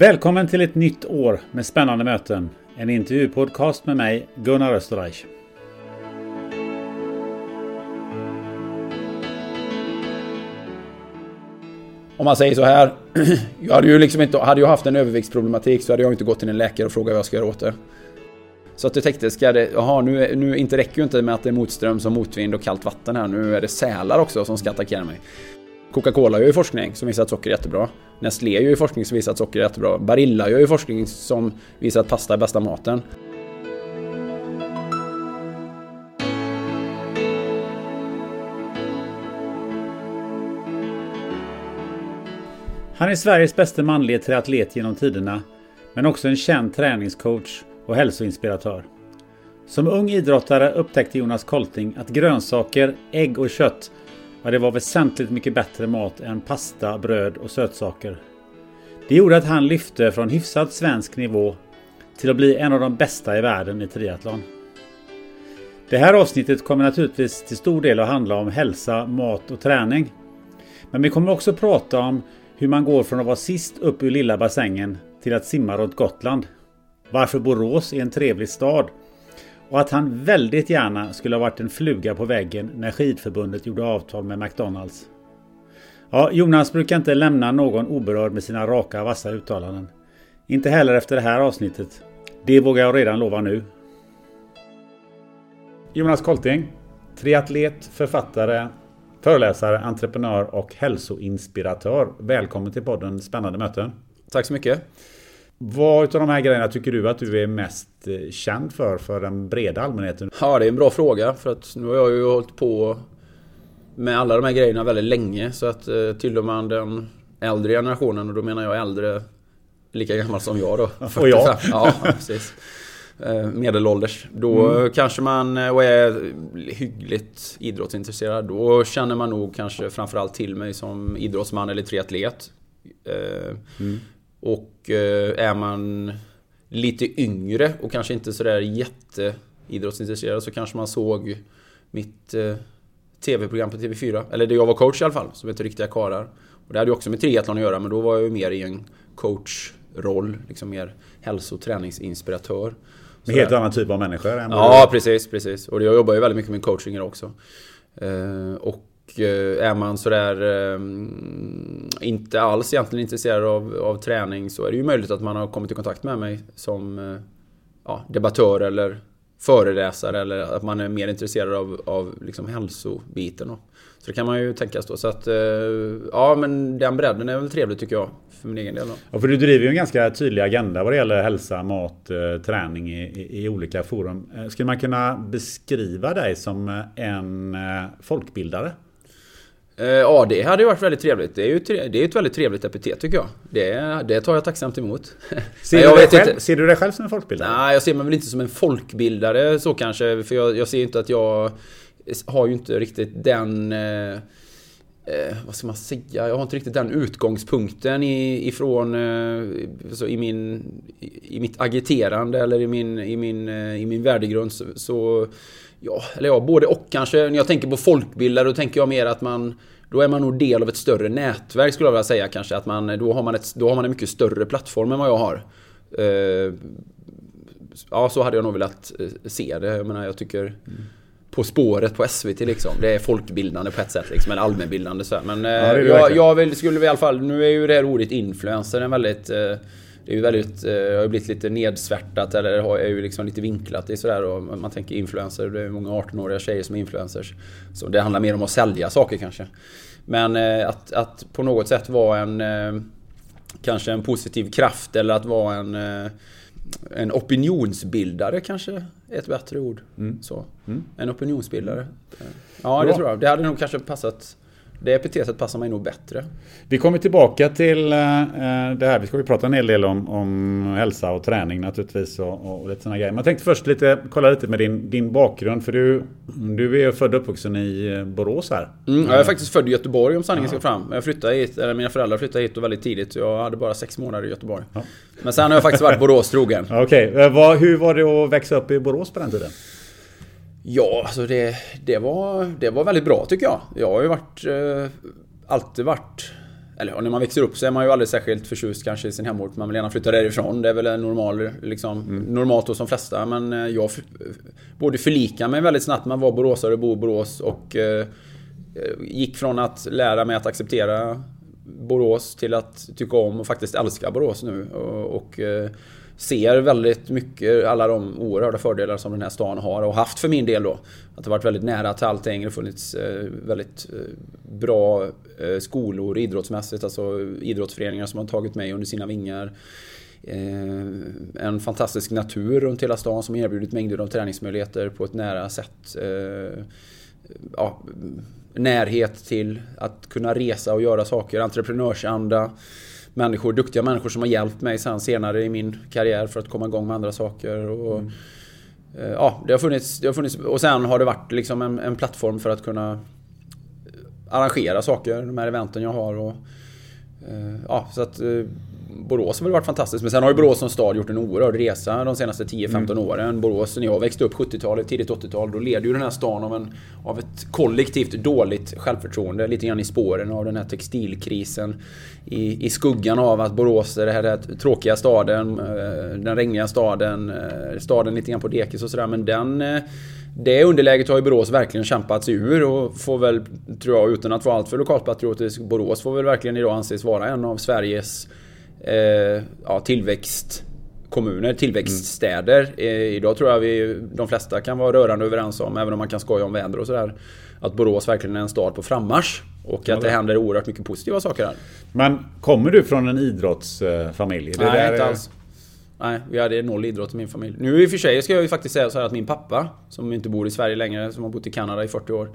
Välkommen till ett nytt år med spännande möten. En intervjupodcast med mig, Gunnar Österreich. Om man säger så här. Jag hade ju liksom inte, hade jag haft en överviktsproblematik så hade jag inte gått till en läkare och frågat vad jag ska göra åt det. Så att jag tänkte, ska det, jaha, nu, nu inte räcker ju inte med att det är motström som motvind och kallt vatten här. Nu är det sälar också som ska attackera mig. Coca-Cola gör ju forskning som visar att socker är jättebra. Nestlé gör ju forskning som visar att socker är jättebra. Barilla gör ju forskning som visar att pasta är bästa maten. Han är Sveriges bästa manlige triatlet genom tiderna, men också en känd träningscoach och hälsoinspiratör. Som ung idrottare upptäckte Jonas Kolting att grönsaker, ägg och kött men det var väsentligt mycket bättre mat än pasta, bröd och sötsaker. Det gjorde att han lyfte från hyfsad svensk nivå till att bli en av de bästa i världen i triathlon. Det här avsnittet kommer naturligtvis till stor del att handla om hälsa, mat och träning. Men vi kommer också prata om hur man går från att vara sist upp ur lilla bassängen till att simma runt Gotland. Varför Borås är en trevlig stad och att han väldigt gärna skulle ha varit en fluga på väggen när skidförbundet gjorde avtal med McDonalds. Ja, Jonas brukar inte lämna någon oberörd med sina raka vassa uttalanden. Inte heller efter det här avsnittet. Det vågar jag redan lova nu. Jonas Kolting, triatlet, författare, föreläsare, entreprenör och hälsoinspiratör. Välkommen till podden Spännande möten. Tack så mycket. Vad av de här grejerna tycker du att du är mest eh, känd för, för den breda allmänheten? Ja, det är en bra fråga. För att nu har jag ju hållit på med alla de här grejerna väldigt länge. Så att eh, tillhör man den äldre generationen, och då menar jag äldre, lika gammal som jag då. 45. Och jag. Ja, precis. Eh, medelålders. Då mm. kanske man och är hyggligt idrottsintresserad. Då känner man nog kanske framförallt till mig som idrottsman eller triatlet. Mm. Och eh, är man lite yngre och kanske inte sådär jätteidrottsintresserad så kanske man såg mitt eh, TV-program på TV4. Eller det jag var coach i alla fall, som heter Riktiga Karar. Och det hade ju också med triathlon att göra, men då var jag ju mer i en coachroll. Liksom mer hälsoträningsinspiratör. Med helt annan typ av människor? ja, precis, precis. Och jag jobbar ju väldigt mycket med coaching också. Eh, och Eh, Eh, är man sådär ehm, inte alls egentligen intresserad av, av träning så är det ju möjligt att man har kommit i kontakt med mig som eh, ja, debattör eller föreläsare eller att man är mer intresserad av, av liksom hälsobiten. Då. Så det kan man ju tänka då. Så att, eh, ja men den bredden är väl trevlig tycker jag. För min egen del. Då. Ja, för du driver ju en ganska tydlig agenda vad det gäller hälsa, mat, träning i, i, i olika forum. Skulle man kunna beskriva dig som en folkbildare? Eh, ja, det hade ju varit väldigt trevligt. Det är ju det är ett väldigt trevligt epitet tycker jag. Det, det tar jag tacksamt emot. Ser, jag du vet själv, inte. ser du dig själv som en folkbildare? Nej, jag ser mig väl inte som en folkbildare så kanske. För jag, jag ser inte att jag har ju inte riktigt den... Eh, eh, vad ska man säga? Jag har inte riktigt den utgångspunkten i, ifrån... Eh, så i, min, i, i mitt agiterande eller i min, i min, eh, i min värdegrund så, så Ja, eller ja, både och kanske. När jag tänker på folkbildare då tänker jag mer att man då är man nog del av ett större nätverk skulle jag vilja säga kanske. Att man, då, har man ett, då har man en mycket större plattform än vad jag har. Uh, ja, så hade jag nog velat eh, se det. Jag menar, jag tycker... Mm. På spåret på SVT liksom. Det är folkbildande på ett sätt liksom. Eller allmänbildande så här. Men eh, det jag, jag vill, skulle i alla fall... Nu är ju det här ordet influencer en väldigt... Eh, det är ju väldigt, eh, har ju blivit lite nedsvärtat eller har- är ju liksom lite vinklat i sådär och man tänker influencer, det är många 18-åriga tjejer som är influencers. Så det handlar mer om att sälja saker kanske. Men eh, att, att på något sätt vara en eh, kanske en positiv kraft eller att vara en, eh, en opinionsbildare kanske är ett bättre ord. Så. En opinionsbildare. Ja, det Bra. tror jag. Det hade nog kanske passat. Det epitetet passar mig nog bättre. Vi kommer tillbaka till eh, eh, det här. Vi ska ju prata en hel del om, om hälsa och träning naturligtvis och, och lite sådana grejer. Men jag tänkte först lite, kolla lite med din, din bakgrund. För du, du är ju född och uppvuxen i eh, Borås här. Mm, jag är faktiskt född i Göteborg om sanningen ska fram. Jag flyttade hit, eller mina föräldrar flyttade hit väldigt tidigt. Jag hade bara sex månader i Göteborg. Men sen har jag faktiskt varit Borås trogen. Ja, Okej, vad- hur var det att växa upp i Borås på den tiden? Ja, alltså det, det, var, det var väldigt bra tycker jag. Jag har ju varit... Eh, alltid varit... Eller när man växer upp så är man ju aldrig särskilt förtjust kanske i sin hemort. Man vill gärna flytta därifrån. Det är väl en normal, liksom, normalt hos de flesta. Men eh, jag f- både förlikar mig väldigt snabbt med att vara boråsare och bo i Borås. Och eh, gick från att lära mig att acceptera Borås till att tycka om och faktiskt älska Borås nu. Och, och eh, ser väldigt mycket alla de oerhörda fördelar som den här stan har och haft för min del då. Att det varit väldigt nära till allting. Det har funnits eh, väldigt eh, bra eh, skolor idrottsmässigt. Alltså idrottsföreningar som har tagit mig under sina vingar. En fantastisk natur runt hela stan som erbjudit mängder av träningsmöjligheter på ett nära sätt. Ja, närhet till att kunna resa och göra saker, entreprenörsanda. Människor, duktiga människor som har hjälpt mig sen senare i min karriär för att komma igång med andra saker. Och, eh, Ja, det har funnits, det har funnits och sen har det varit liksom en, en plattform för att kunna arrangera saker, de här eventen jag har. Och, eh, ja, så att eh, Borås har väl varit fantastiskt. Men sen har ju Borås som stad gjort en oerhörd resa de senaste 10-15 åren. Borås, när jag växte upp 70-talet, tidigt 80-tal, då led ju den här stan av, en, av ett kollektivt dåligt självförtroende. Lite grann i spåren av den här textilkrisen. I, i skuggan av att Borås är det här tråkiga staden, eh, den regniga staden, eh, staden lite grann på dekis och sådär. Men den eh, det underläget har ju Borås verkligen kämpat sig ur och får väl, tror jag, utan att vara alltför lokalpatriotisk, Borås får väl verkligen idag anses vara en av Sveriges eh, ja, tillväxtkommuner, tillväxtstäder. Eh, idag tror jag vi, de flesta kan vara rörande överens om, även om man kan skoja om väder och sådär, att Borås verkligen är en stad på frammarsch. Och att det händer oerhört mycket positiva saker här. Men kommer du från en idrottsfamilj? Det Nej, inte alls. Nej, vi hade noll idrott i min familj. Nu i och för sig ska jag ju faktiskt säga så här att min pappa, som inte bor i Sverige längre, som har bott i Kanada i 40 år,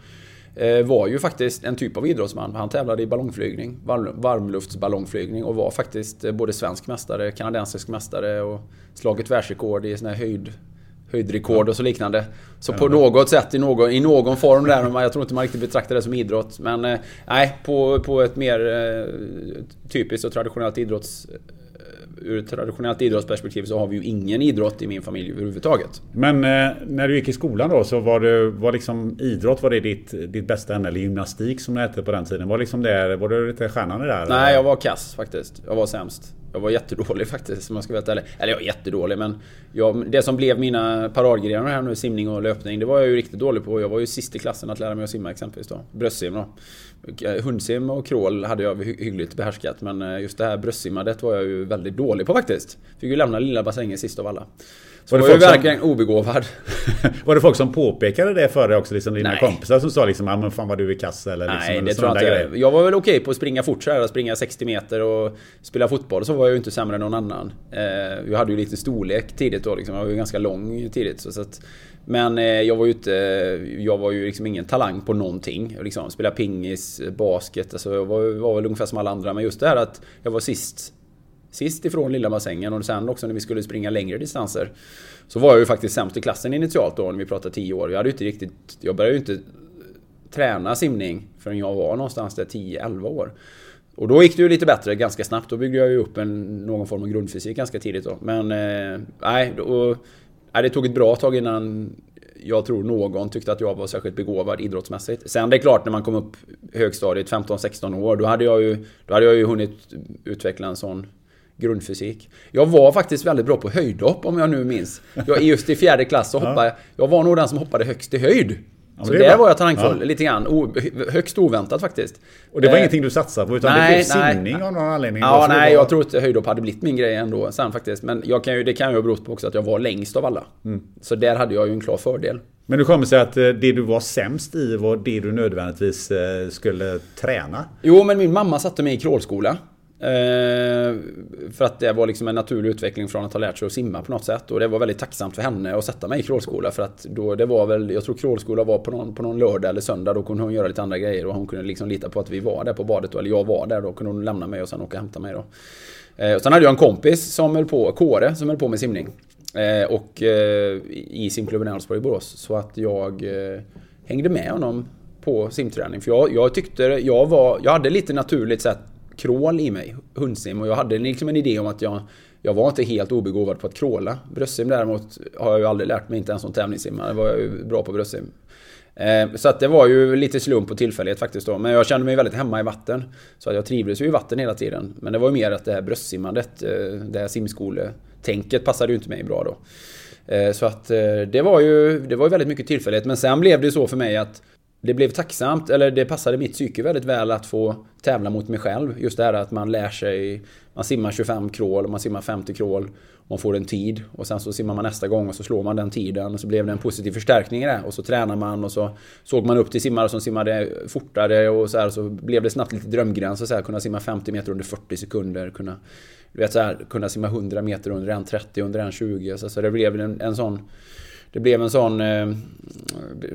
var ju faktiskt en typ av idrottsman. Han tävlade i ballongflygning, varm- varmluftsballongflygning och var faktiskt eh, både svensk mästare, kanadensisk mästare och slagit världsrekord i sån här höjd höjdrekord och så liknande. Så på något sätt, i någon, i någon form där, jag tror inte man riktigt betraktar det som idrott. Men eh, nej, på, på ett mer eh, typiskt och traditionellt idrotts... Ur ett traditionellt idrottsperspektiv så har vi ju ingen idrott i min familj överhuvudtaget. Men eh, när du gick i skolan då så var det var liksom idrott var det ditt, ditt bästa ämne? Eller gymnastik som det hette på den tiden. Var liksom det, var du lite stjärnan i det där? Nej, jag var kass faktiskt. Jag var sämst. Jag var jättedålig faktiskt om jag ska vara helt ärlig. Eller jag är jättedålig men jag, det som blev mina paradgrenar här nu, simning och löpning, det var jag ju riktigt dålig på. Jag var ju sist i klassen att lära mig att simma exempelvis då. Bröstsim då. Eh, hundsim och crawl hade jag hyggligt behärskat men eh, just det här bröstsimmandet var jag ju väldigt dålig på faktiskt. Fick ju lämna lilla bassängen sist av alla. Så Var det var ju folk som- verkligen obegåvad. var det folk som påpekade det för dig också? Liksom dina Nej. kompisar som sa liksom ah, men fan vad du är kass eller liksom, Nej, eller det tror jag inte. grejer. Jag var väl okej på att springa fort så här, springa 60 meter och spela fotboll. Så var jag ju inte sämre än någon annan. Eh, Jag hade ju lite storlek tidigt då liksom. Jag var ju ganska lång tidigt. Så, så att, men eh, jag var ju inte... Jag var ju liksom ingen talang på någonting. Liksom, spela pingis, basket. Alltså jag var, var väl ungefär som alla andra. Men just det här att jag var sist Sist ifrån lilla bassängen och sen också när vi skulle springa längre distanser Så var jag ju faktiskt sämst i klassen initialt då när vi pratade 10 år. Jag hade ju inte riktigt... Jag började ju inte träna simning förrän jag var någonstans där 10-11 år. Och då gick det ju lite bättre ganska snabbt. Då byggde jag ju upp en, någon form av grundfysik ganska tidigt då. Men eh, nej, då, nej, det tog ett bra tag innan jag tror någon tyckte att jag var särskilt begåvad idrottsmässigt. Sen det är klart när man kom upp högstadiet 15-16 år då hade jag ju, då hade jag ju hunnit utveckla en sån grundfysik. Jag var faktiskt väldigt bra på höjdhopp om jag nu minns. Jag, just i fjärde klass så hoppade jag... Jag var nog den som hoppade högst i höjd. så där var jag talangfull, ja. lite grann. O, högst oväntat faktiskt. Och det var eh, ingenting du satsade på utan nej, det blev simning av någon anledning? Ja, nej, jag tror inte höjdhopp hade blivit min grej ändå sen faktiskt. Men jag kan ju, det kan ju ha berott på också att jag var längst av alla. Mm. Så där hade jag ju en klar fördel. Men det kommer sig att eh, det du var sämst i var det du nödvändigtvis eh, skulle träna? Jo, men min mamma satte mig i crawlskola. Eh, för att det var liksom en naturlig utveckling från att ha lärt sig att simma på något sätt. Och det var väldigt tacksamt för henne att sätta mig i crawlskola. För att då, det var väl, jag tror crawlskola var på någon, på någon lördag eller söndag. Då kunde hon göra lite andra grejer och hon kunde liksom lita på att vi var där på badet. Då, eller jag var där. Då kunde hon lämna mig och sen åka och hämta mig då. Eh, och sen hade jag en kompis som höll på, Kåre, som höll på med simning. Eh, och eh, i simklubben Älvsborg i Borås. Så att jag eh, hängde med honom på simträning. För jag, jag tyckte, jag var, jag hade lite naturligt sett krål i mig, hundsim. Och jag hade liksom en idé om att jag, jag var inte helt obegåvad på att kråla. Bröstsim däremot har jag ju aldrig lärt mig, inte ens som tävlingssimmare var jag ju bra på bröstsim. Eh, så att det var ju lite slump och tillfällighet faktiskt då. Men jag kände mig väldigt hemma i vatten. Så att jag trivdes ju i vatten hela tiden. Men det var ju mer att det här bröstsimmandet, eh, det här simskoletänket passade ju inte mig bra då. Eh, så att det var ju, det var ju väldigt mycket tillfällighet. Men sen blev det så för mig att det blev tacksamt, eller det passade mitt psyke väldigt väl att få tävla mot mig själv. Just det här att man lär sig, man simmar 25 crawl, man simmar 50 crawl, man får en tid och sen så simmar man nästa gång och så slår man den tiden och så blev det en positiv förstärkning i det. Och så tränar man och så såg man upp till simmare som simmade fortare och så här så blev det snabbt lite drömgräns och så här, kunna simma 50 meter under 40 sekunder, kunna, du vet så här, kunna simma 100 meter under 1.30, under 1.20. Så, så det blev en, en sån det blev en sån... Eh,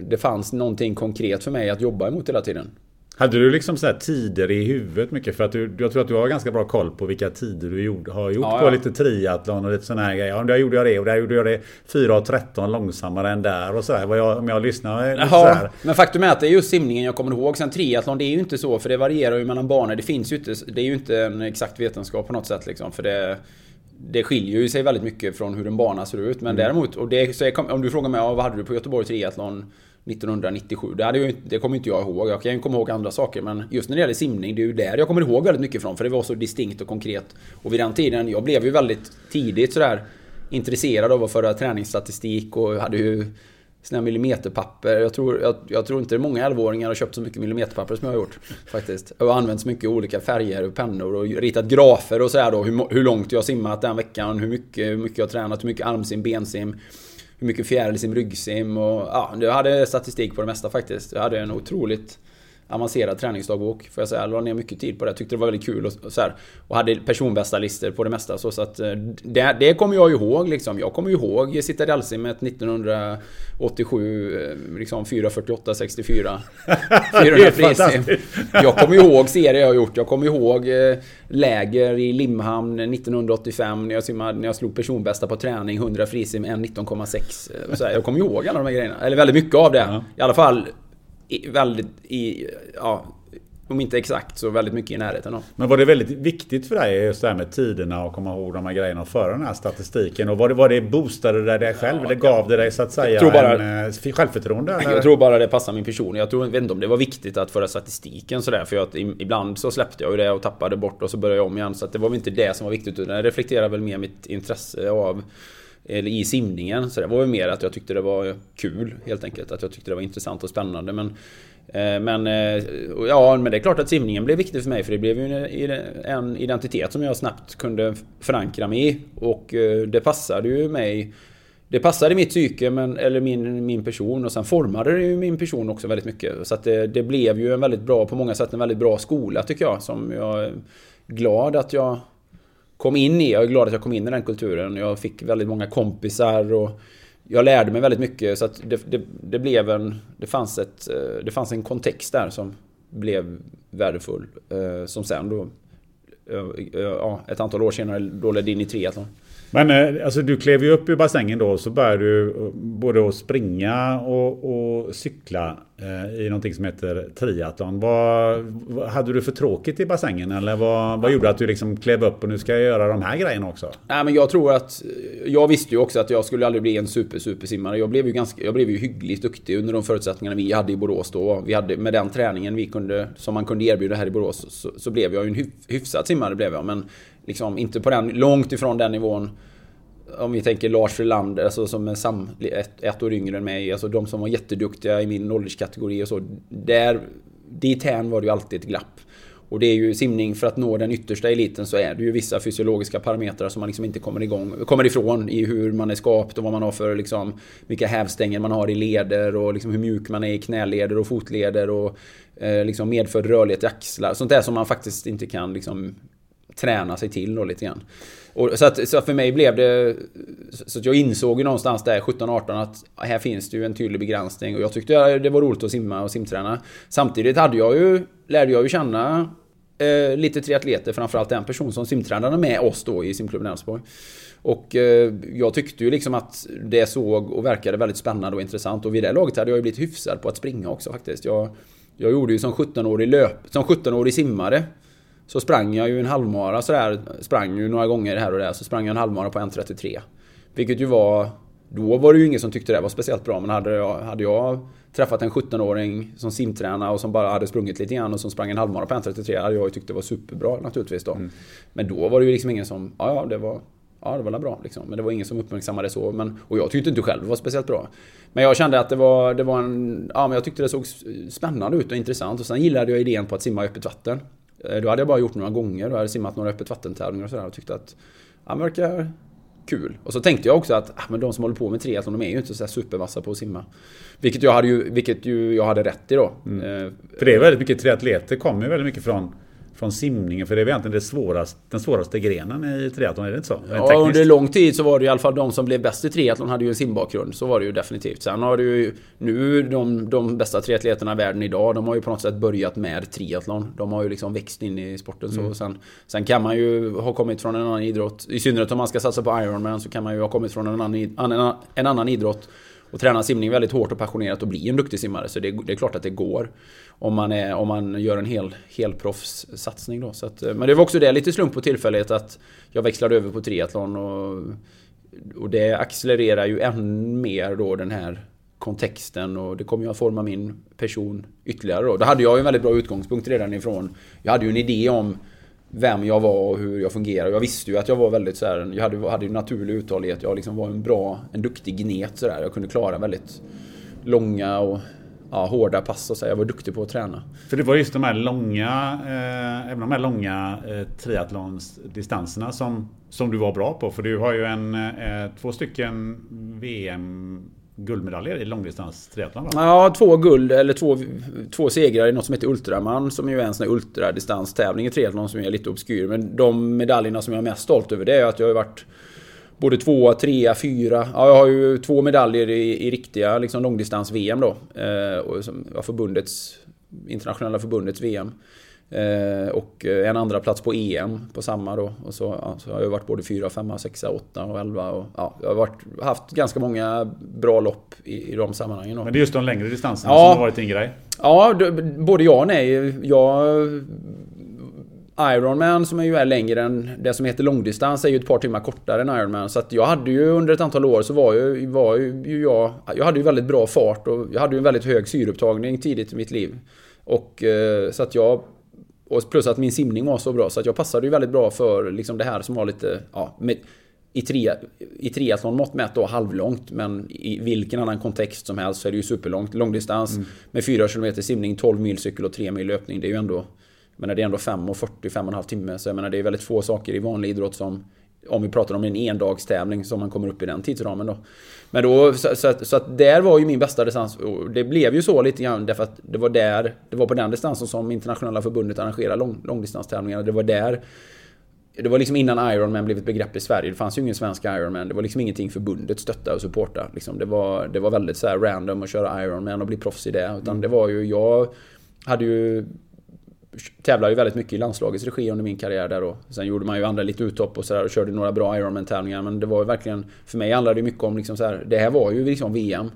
det fanns någonting konkret för mig att jobba emot hela tiden. Hade du liksom så tider i huvudet mycket? För att du, jag tror att du har ganska bra koll på vilka tider du gjort, har gjort ja, på ja. lite triathlon och lite sådana här grejer. Ja, där gjorde jag det och där gjorde jag det 4.13 långsammare än där och sådär. Jag, om jag lyssnar lite Jaha, Men faktum är att det är just simningen jag kommer ihåg. Sen triathlon, det är ju inte så för det varierar ju mellan banor. Det finns ju inte, det är ju inte en exakt vetenskap på något sätt liksom. För det det skiljer ju sig väldigt mycket från hur en bana ser ut. Men mm. däremot, och det, så jag, om du frågar mig vad hade du på Göteborg Triathlon 1997? Det, hade jag, det kommer inte jag ihåg. Jag kan ju komma ihåg andra saker. Men just när det gäller simning, det är ju där jag kommer ihåg väldigt mycket från. För det var så distinkt och konkret. Och vid den tiden, jag blev ju väldigt tidigt sådär intresserad av att föra träningsstatistik och hade ju sina millimeterpapper. Jag tror, jag, jag tror inte det är många 11-åringar har köpt så mycket millimeterpapper som jag har gjort. Faktiskt. Jag har använt så mycket olika färger och pennor och ritat grafer och sådär då. Hur, hur långt jag har simmat den veckan, hur mycket, hur mycket jag har tränat, hur mycket armsim, bensim. Hur mycket fjärilsim, ryggsim och ja, jag hade statistik på det mesta faktiskt. Jag hade en otroligt avancerad träningsdagbok. Får jag säga. Jag la ner mycket tid på det. Jag tyckte det var väldigt kul och, och så här, Och hade personbästa listor på det mesta. Så, så att, eh, det, det kommer jag ihåg liksom. Jag kommer ihåg Citadelsimmet 1987. Eh, liksom 4.48, 64. 400 frisim. Jag kommer ihåg serier jag har gjort. Jag kommer ihåg eh, läger i Limhamn 1985. När jag, simmade, när jag slog personbästa på träning. 100 frisim, 1.96. Jag kommer ihåg alla de här grejerna. Eller väldigt mycket av det. I alla fall väldigt i, ja, om inte exakt så väldigt mycket i närheten av. Men var det väldigt viktigt för dig just det här med tiderna och komma ihåg de här grejerna och föra den här statistiken? Och var det, var det boostade det dig själv? Ja, eller gav det dig så att säga tror bara, en, eh, självförtroende? Eller? Jag tror bara det passar min person. Jag tror, vet inte om det var viktigt att föra statistiken sådär. För att ibland så släppte jag ju det och tappade bort och så började jag om igen. Så det var väl inte det som var viktigt. Utan det reflekterar väl mer mitt intresse av eller i simningen. Så det var väl mer att jag tyckte det var kul helt enkelt. Att jag tyckte det var intressant och spännande. Men, eh, men, eh, ja, men det är klart att simningen blev viktig för mig för det blev ju en identitet som jag snabbt kunde förankra mig i. Och eh, det passade ju mig det passade mitt psyke, men, eller min, min person och sen formade det ju min person också väldigt mycket. Så att det, det blev ju en väldigt bra, på många sätt en väldigt bra skola tycker jag. Som jag är glad att jag kom in i. Jag är glad att jag kom in i den kulturen. Jag fick väldigt många kompisar och jag lärde mig väldigt mycket. Så att det, det, det blev en... Det fanns, ett, eh, det fanns en kontext där som blev värdefull. Eh, som sen då... Eh, ja, ett antal år senare då ledde in i triathlon. Men eh, alltså, du klev ju upp ur bassängen då så började du eh, både att springa och, och cykla eh, i någonting som heter triathlon. Vad, vad, hade du för tråkigt i bassängen eller vad, vad gjorde att du liksom klev upp och nu ska jag göra de här grejerna också? Nej, men jag tror att jag visste ju också att jag skulle aldrig bli en super super simmare. Jag blev ju ganska, jag blev ju hyggligt duktig under de förutsättningarna vi hade i Borås då. Vi hade med den träningen vi kunde som man kunde erbjuda här i Borås så, så blev jag ju en hyfsad simmare blev jag. Men liksom inte på den, långt ifrån den nivån om vi tänker Lars Frölander, alltså som är sam, ett, ett år yngre än mig. Alltså de som var jätteduktiga i min ålderskategori och så. Där, dithän var det ju alltid ett glapp. Och det är ju simning, för att nå den yttersta eliten så är det ju vissa fysiologiska parametrar som man liksom inte kommer, igång, kommer ifrån i hur man är skapt och vad man har för liksom, vilka hävstänger man har i leder och liksom hur mjuk man är i knäleder och fotleder och eh, liksom medfödd rörlighet i axlar. Sånt där som man faktiskt inte kan liksom, träna sig till då lite grann. Och så, att, så för mig blev det... Så att jag insåg ju någonstans där 17-18 att här finns det ju en tydlig begränsning. Och jag tyckte det var roligt att simma och simträna. Samtidigt hade jag ju, lärde jag ju känna eh, lite triatleter, framförallt en person som simtränade med oss då i simklubben Elfsborg. Och eh, jag tyckte ju liksom att det såg och verkade väldigt spännande och intressant. Och vid det laget hade jag ju blivit hyfsad på att springa också faktiskt. Jag, jag gjorde ju som 17-årig löp, som 17-årig simmare. Så sprang jag ju en halvmara sådär, sprang ju några gånger här och där, så sprang jag en halvmara på 1.33. Vilket ju var... Då var det ju ingen som tyckte det var speciellt bra, men hade jag, hade jag träffat en 17-åring som simtränade och som bara hade sprungit lite grann och som sprang en halvmara på 1.33 hade jag ju tyckt det var superbra naturligtvis då. Mm. Men då var det ju liksom ingen som, ja ja det var, ja det var bra liksom. Men det var ingen som uppmärksammade så. Men, och jag tyckte inte själv det var speciellt bra. Men jag kände att det var, det var en, ja men jag tyckte det såg spännande ut och intressant. Och sen gillade jag idén på att simma i öppet vatten. Eh, då hade jag bara gjort några gånger och hade simmat några öppet vattentävlingar och sådär och tyckte att ja, det verkar kul. Och så tänkte jag också att ah, men de som håller på med triathlon, de är ju inte så supervassa på att simma. Vilket jag hade ju, vilket ju jag hade rätt i då. Mm. Eh, för det är väldigt mycket triatleter kommer ju väldigt mycket från från simningen? För det är väl egentligen det svåraste, den svåraste grenen i triathlon, är det inte så? Ja, under lång tid så var det i alla fall de som blev bäst i triathlon hade ju en simbakgrund. Så var det ju definitivt. Sen har du ju nu de, de bästa triatleterna i världen idag, de har ju på något sätt börjat med triathlon. De har ju liksom växt in i sporten så. Mm. Sen, sen kan man ju ha kommit från en annan idrott. I synnerhet om man ska satsa på Ironman så kan man ju ha kommit från en annan, en annan idrott och tränar simning väldigt hårt och passionerat och bli en duktig simmare. Så det, det är klart att det går. Om man, är, om man gör en hel, hel proffssatsning då. Så att, eh, men det var också det, lite slump på tillfällighet att jag växlade över på triathlon. Och, och det accelererar ju än mer då den här kontexten och det kommer ju att forma min person ytterligare då. Då hade jag ju en väldigt bra utgångspunkt redan ifrån. Jag hade ju en idé om vem jag var och hur jag fungerade. Jag visste ju att jag var väldigt så här, jag hade, hade ju naturlig uthållighet. Jag liksom var en bra, en duktig gnet så där. Jag kunde klara väldigt långa och ja, hårda pass och så. Jag var duktig på att träna. För det var just de här långa, eh, även de här långa eh, triathlonsdistanserna som, som du var bra på. För du har ju en, eh, två stycken VM guldmedaljer i långdistans triathlon va? Ja, två guld eller två, två segrar i något som heter Ultraman som ju är en sån här ultradistanstävling i triathlon som är lite obskyr. Men de medaljerna som jag är mest stolt över det är att jag har varit både tvåa, trea, fyra. Ja, jag har ju två medaljer i, i riktiga liksom långdistans-VM då. Eh, och som, ja, förbundets, internationella förbundets VM. Eh, och en andra plats på EM på samma då. Och så, ja, så har jag varit både 4, 5, 6, 8 och 11. Och, ja, jag har varit, haft ganska många bra lopp i, i de sammanhangen. Då. Men det är just de längre distanserna ja, som har varit din grej? Ja, både ja och nej. Jag... Ironman som är ju är längre än det som heter långdistans är ju ett par timmar kortare än Ironman. Så att jag hade ju under ett antal år så var ju, var ju jag... Jag hade ju väldigt bra fart och jag hade ju en väldigt hög syreupptagning tidigt i mitt liv. Och eh, så att jag och plus att min simning var så bra så att jag passade ju väldigt bra för liksom det här som var lite, ja, med, i, tri, i triathlon-mått mätt då halvlångt, men i vilken annan kontext som helst så är det ju superlångt. Långdistans mm. med 4 km simning, 12 mil cykel och 3 mil löpning. Det är ju ändå, men det är ändå 5 och 40, 5,5 timme. Så jag menar det är väldigt få saker i vanlig idrott som om vi pratar om en endagstävling som man kommer upp i den tidsramen då. Men då, så, så, att, så att där var ju min bästa distans. Och det blev ju så lite grann därför att det var där, det var på den distansen som internationella förbundet arrangerade lång, långdistanstävlingar. Det var där det var liksom innan Ironman blev ett begrepp i Sverige. Det fanns ju ingen svensk Ironman. Det var liksom ingenting förbundet stötta och supporta. Liksom det, var, det var väldigt så random att köra Ironman och bli proffs i det. Utan det var ju, jag hade ju tävlade ju väldigt mycket i landslagets regi under min karriär där då. Sen gjorde man ju andra lite uthopp och sådär och körde några bra Ironman-tävlingar. Men det var ju verkligen... För mig handlade det mycket om liksom så här, Det här var ju liksom VM.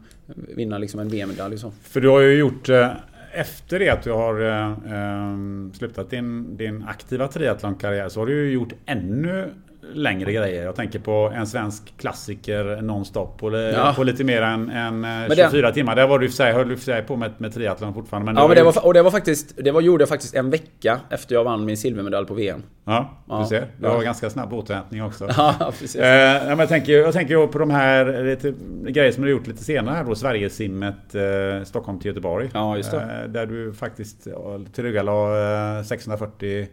Vinna liksom en VM-medalj liksom. För du har ju gjort... Eh, efter det att du har eh, ehm, slutat din, din aktiva triathlonkarriär så har du ju gjort ännu längre grejer. Jag tänker på en svensk klassiker nonstop på, ja. på lite mer än, än 24 den, timmar. Där var du för höll du för sig på med, med triathlon fortfarande. Men ja, men det var, och det var faktiskt... Det var, gjorde jag faktiskt en vecka efter jag vann min silvermedalj på VM. Ja, du ja. ser. Det var ja. ganska snabb återhämtning också. Ja, precis. Eh, men jag, tänker, jag tänker på de här lite, grejer som du gjort lite senare här då. Sverigesimmet eh, Stockholm till Göteborg. Ja, just det. Eh, där du faktiskt tillryggalade eh, 640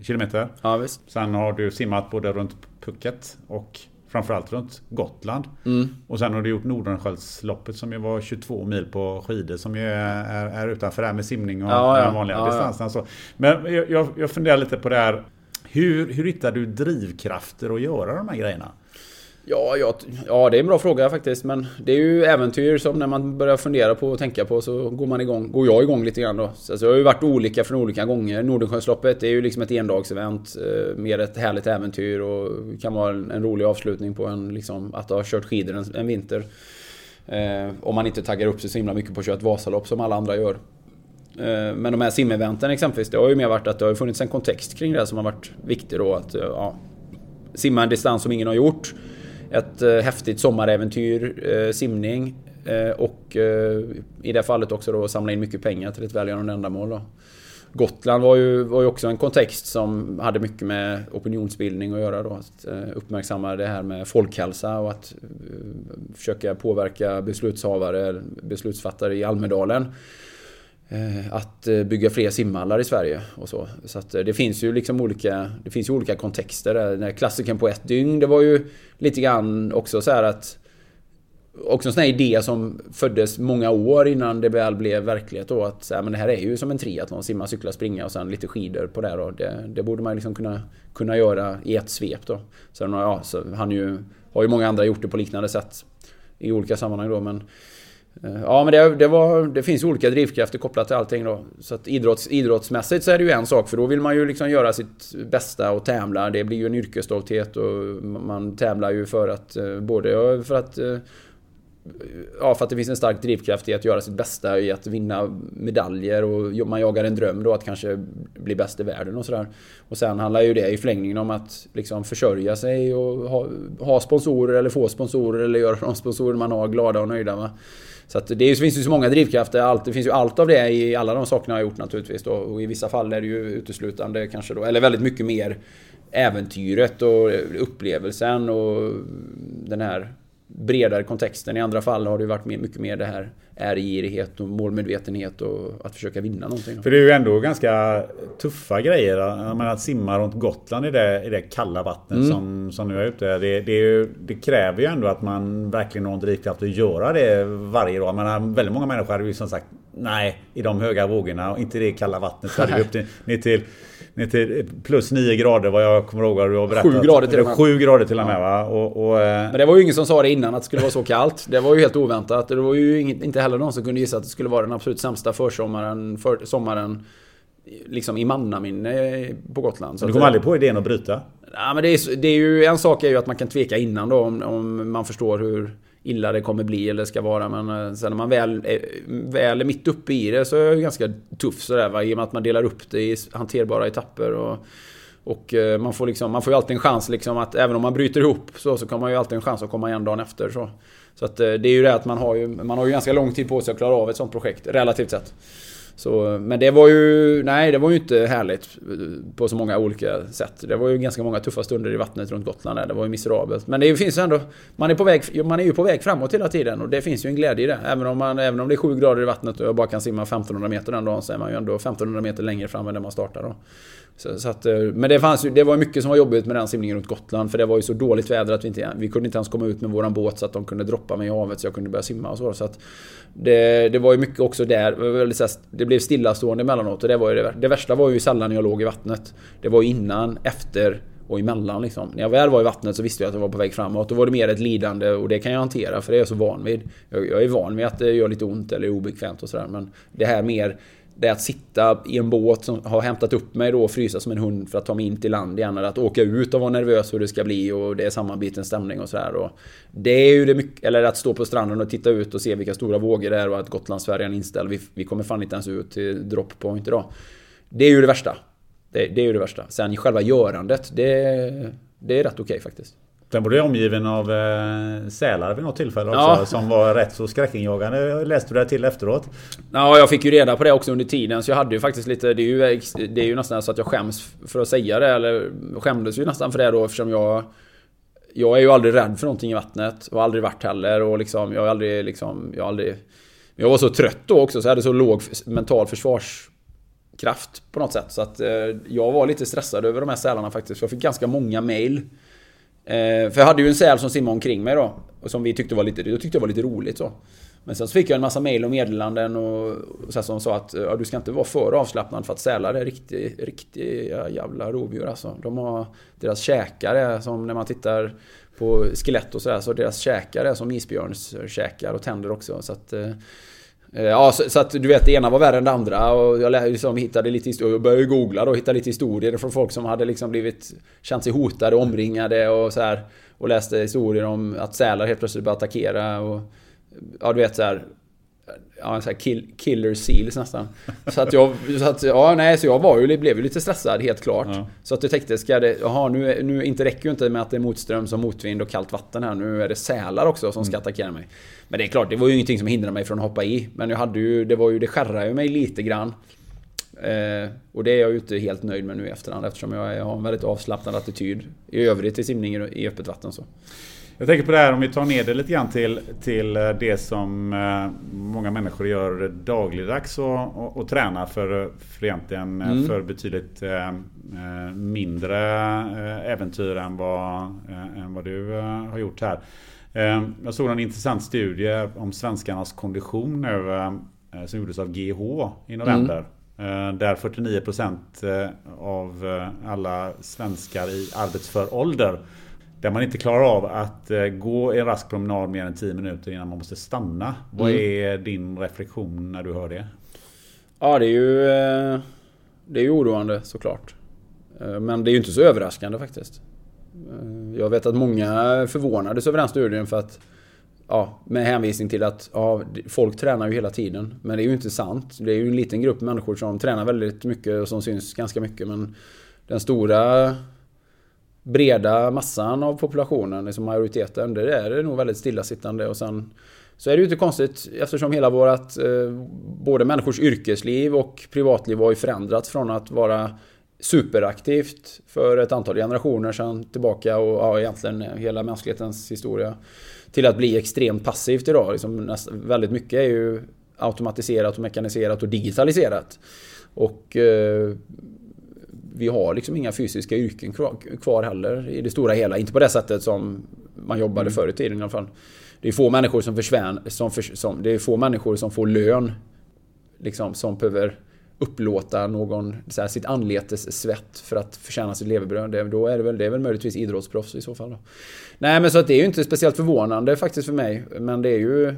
kilometer. Ja, visst. Sen har du simmat både runt Phuket och framförallt runt Gotland. Mm. Och sen har du gjort Nordenskiöldsloppet som ju var 22 mil på skidor som ju är, är, är utanför det här med simning och ja, ja. den vanliga ja, distansen. Ja. Men jag, jag funderar lite på det här. Hur, hur hittar du drivkrafter att göra de här grejerna? Ja, ja, ja, det är en bra fråga faktiskt. Men det är ju äventyr som när man börjar fundera på och tänka på så går man igång. Går jag igång lite grann då. Så alltså, det har ju varit olika från olika gånger. Nordensjösloppet är ju liksom ett endagsevent. Eh, mer ett härligt äventyr och kan vara en, en rolig avslutning på en liksom att ha kört skidor en, en vinter. Eh, om man inte taggar upp sig så himla mycket på att köra ett Vasalopp som alla andra gör. Eh, men de här simeventen exempelvis, det har ju mer varit att det har funnits en kontext kring det som har varit viktig då. Att ja, simma en distans som ingen har gjort ett eh, häftigt sommaräventyr, eh, simning eh, och eh, i det fallet också då samla in mycket pengar till ett välgörande ändamål. Då. Gotland var ju, var ju också en kontext som hade mycket med opinionsbildning att göra. Då. Att eh, uppmärksamma det här med folkhälsa och att eh, försöka påverka beslutshavare, beslutsfattare i Almedalen Eh, att eh, bygga fler simhallar i Sverige och så. Så att eh, det finns ju liksom olika, det finns ju olika kontexter. Den här klassiken på ett dygn, det var ju lite grann också så här att Också en sån här idé som föddes många år innan det väl blev verklighet då. Att så här, men det här är ju som en triathlon. Simma, cykla, springa och sen lite skidor på det då. Det, det borde man liksom kunna, kunna göra i ett svep då. Sen ja, så han ju, har ju många andra gjort det på liknande sätt. I olika sammanhang då men Eh, Eh, ja men det, det, var, det finns olika drivkrafter kopplat till allting då. Så att idrotts, idrottsmässigt så är det ju en sak för då vill man ju liksom göra sitt bästa och tävla. Det blir ju en yrkesstolthet och man tävlar ju för att eh, både för att eh, Ja, för att det finns en stark drivkraft i att göra sitt bästa, i att vinna medaljer och man jagar en dröm då att kanske bli bäst i världen och sådär. Och sen handlar ju det i förlängningen om att liksom försörja sig och ha, ha sponsorer eller få sponsorer eller göra de sponsorer man har glada och nöjda. med. Så att det finns ju så många drivkrafter. Allt, det finns ju allt av det i alla de sakerna jag har gjort naturligtvis. Då. Och i vissa fall är det ju uteslutande kanske då, eller väldigt mycket mer äventyret och upplevelsen och den här bredare kontexten. I andra fall har det varit mycket mer det här ärgirighet och målmedvetenhet och att försöka vinna någonting. För det är ju ändå ganska tuffa grejer. Menar, att simma runt Gotland i det, i det kalla vattnet mm. som, som nu är ute. Det, det, ju, det, kräver ju ändå att man verkligen har en drivkraft att göra det varje dag. Men väldigt många människor hade ju som sagt nej, i de höga vågorna och inte det kalla vattnet. Så hade vi upp till, ner till ner till plus 9 grader vad jag kommer ihåg du har berättat. 7 grader till och med. 7 grader till och med va? Och, och, eh, Men det var ju ingen som sa det innan att det skulle vara så kallt. Det var ju helt oväntat. Det var ju inte heller någon som kunde gissa att det skulle vara den absolut sämsta försommaren, för, sommaren liksom i mannaminne på Gotland. Så du kom aldrig på idén att bryta? Ja, men det är, det är ju, en sak är ju att man kan tveka innan då om, om man förstår hur illa det kommer bli eller ska vara. Men eh, sen när man väl är, väl är mitt uppe i det så är jag ganska tuff. sådär va. I och med att man delar upp det i hanterbara etapper. Och, och eh, man får, liksom, man får ju alltid en chans liksom att även om man bryter ihop så, så kommer man ju alltid en chans att komma igen dagen efter. Så, så att det är ju det att man har ju, man har ju ganska lång tid på sig att klara av ett sånt projekt, relativt sett. Så, men det var ju... Nej, det var ju inte härligt eh, på så många olika sätt. Det var ju ganska många tuffa stunder i vattnet runt Gotland där. Det var ju miserabelt. Men det finns ändå... Man är, på väg, man är ju på väg framåt hela tiden och det finns ju en glädje i det. Även om, man, även om det är 7 grader i vattnet och jag bara kan simma 1500 meter den dagen så är man ju ändå 1500 meter längre fram än där man startar då. Så, så att, eh, men det, fanns det var mycket som var jobbigt med den simningen runt Gotland. För det var ju så dåligt väder att vi inte... Vi kunde inte ens komma ut med våran båt så att de kunde droppa mig i havet så jag kunde börja simma och så. så att det, det var ju mycket också där. Det blev stillastående emellanåt och det var ju det, det värsta var ju sällan när jag låg i vattnet. Det var innan, efter och emellan liksom. När jag väl var i vattnet så visste jag att jag var på väg framåt. Då var det mer ett lidande och det kan jag hantera för det är jag så van vid. Jag, jag är van vid att det gör lite ont eller är obekvämt och sådär. Men det här mer det är att sitta i en båt som har hämtat upp mig då och frysa som en hund för att ta mig in till land igen. Eller att åka ut och vara nervös hur det ska bli och det är sammanbiten stämning och sådär. Det är ju det mycket, eller att stå på stranden och titta ut och se vilka stora vågor det är och att Gotlandsfärjan är inställd. Vi, vi kommer fan inte ens ut till drop point idag. Det är ju det värsta. Det, det, är ju det värsta. Sen själva görandet, det, det är rätt okej okay, faktiskt. Den var omgiven av eh, sälar vid något tillfälle också. Ja. Som var rätt så skräckinjagande. Läste du det till efteråt? Ja, jag fick ju reda på det också under tiden. Så jag hade ju faktiskt lite... Det är ju, det är ju nästan så att jag skäms för att säga det. Eller skämdes ju nästan för det då eftersom jag... Jag är ju aldrig rädd för någonting i vattnet. Och aldrig varit heller. Och liksom, jag har aldrig liksom... Jag har aldrig... Jag var så trött då också så jag hade så låg mental försvarskraft på något sätt. Så att eh, jag var lite stressad över de här sälarna faktiskt. Jag fick ganska många mail Eh, för jag hade ju en säl som simmade omkring mig då. Och som vi tyckte var lite, jag tyckte var lite roligt så. Men sen så fick jag en massa mail och meddelanden och, och så som sa att eh, ja, du ska inte vara för avslappnad för att sälar är riktigt, riktiga jävla rovdjur alltså. De har deras käkar är som när man tittar på skelett och sådär så deras käkar är som isbjörns käkar och tänder också. Så att, Eh, Eh, ja, så, så, att du vet, det ena var värre än det andra och jag liksom hittade lite historier, och började googla och hittade lite historier från folk som hade liksom blivit, känt sig hotade, omringade och så här. Och läste historier om att sälar helt plötsligt började attackera och... Ja, du vet så här, Ja, så här kill, killer seals nästan. Så att jag, så att, ja nej, så jag var ju, blev ju lite stressad helt klart. Ja. Så att jag tänkte, ska det, jaha nu, nu inte räcker ju inte med att det är motströms och motvind och kallt vatten här. Nu är det sälar också som ska mm. attackera mig. Men det är klart, det var ju ingenting som hindrade mig från att hoppa i. Men jag hade ju, det var ju, det skärrade ju mig lite grann. Eh, och det är jag ju inte helt nöjd med nu i efterhand eftersom jag, jag har en väldigt avslappnad attityd i övrigt till simning i öppet vatten. Så. Jag tänker på det här om vi tar ner det lite grann till, till eh, det som eh, många människor gör dagligdags och, och, och tränar för, för egentligen eh, mm. för betydligt mindre äventyr än vad, än vad du har gjort här. Jag såg en intressant studie om svenskarnas kondition nu som gjordes av GH i november. Mm. Där 49% av alla svenskar i arbetsför ålder där man inte klarar av att eh, gå en rask promenad mer än 10 minuter innan man måste stanna. Vad mm. är din reflektion när du hör det? Ja, det är ju, eh, det är ju oroande såklart. Eh, men det är ju inte så överraskande faktiskt. Jag vet att många förvånades över den studien för att Ja, med hänvisning till att ja, folk tränar ju hela tiden. Men det är ju inte sant. Det är ju en liten grupp människor som tränar väldigt mycket och som syns ganska mycket. Men den stora breda massan av populationen, liksom majoriteten, det är det nog väldigt stillasittande. Och sen så är det ju inte konstigt eftersom hela vårat, eh, både människors yrkesliv och privatliv har ju förändrats från att vara superaktivt för ett antal generationer sedan tillbaka och ja, egentligen hela mänsklighetens historia. Till att bli extremt passivt idag. Liksom näst, väldigt mycket är ju automatiserat och mekaniserat och digitaliserat. Och eh, vi har liksom inga fysiska yrken kvar heller i det stora hela. Inte på det sättet som man jobbade mm. förr i tiden i alla fall. Det är få människor som försvinner, som, för, som, det är få människor som får lön. Liksom som behöver upplåta någon, så här, sitt anletes svett för att förtjäna sitt levebröd. Det, då är det väl, det är väl möjligtvis idrottsproffs i så fall. Då. Nej men så att det är ju inte speciellt förvånande faktiskt för mig. Men det är ju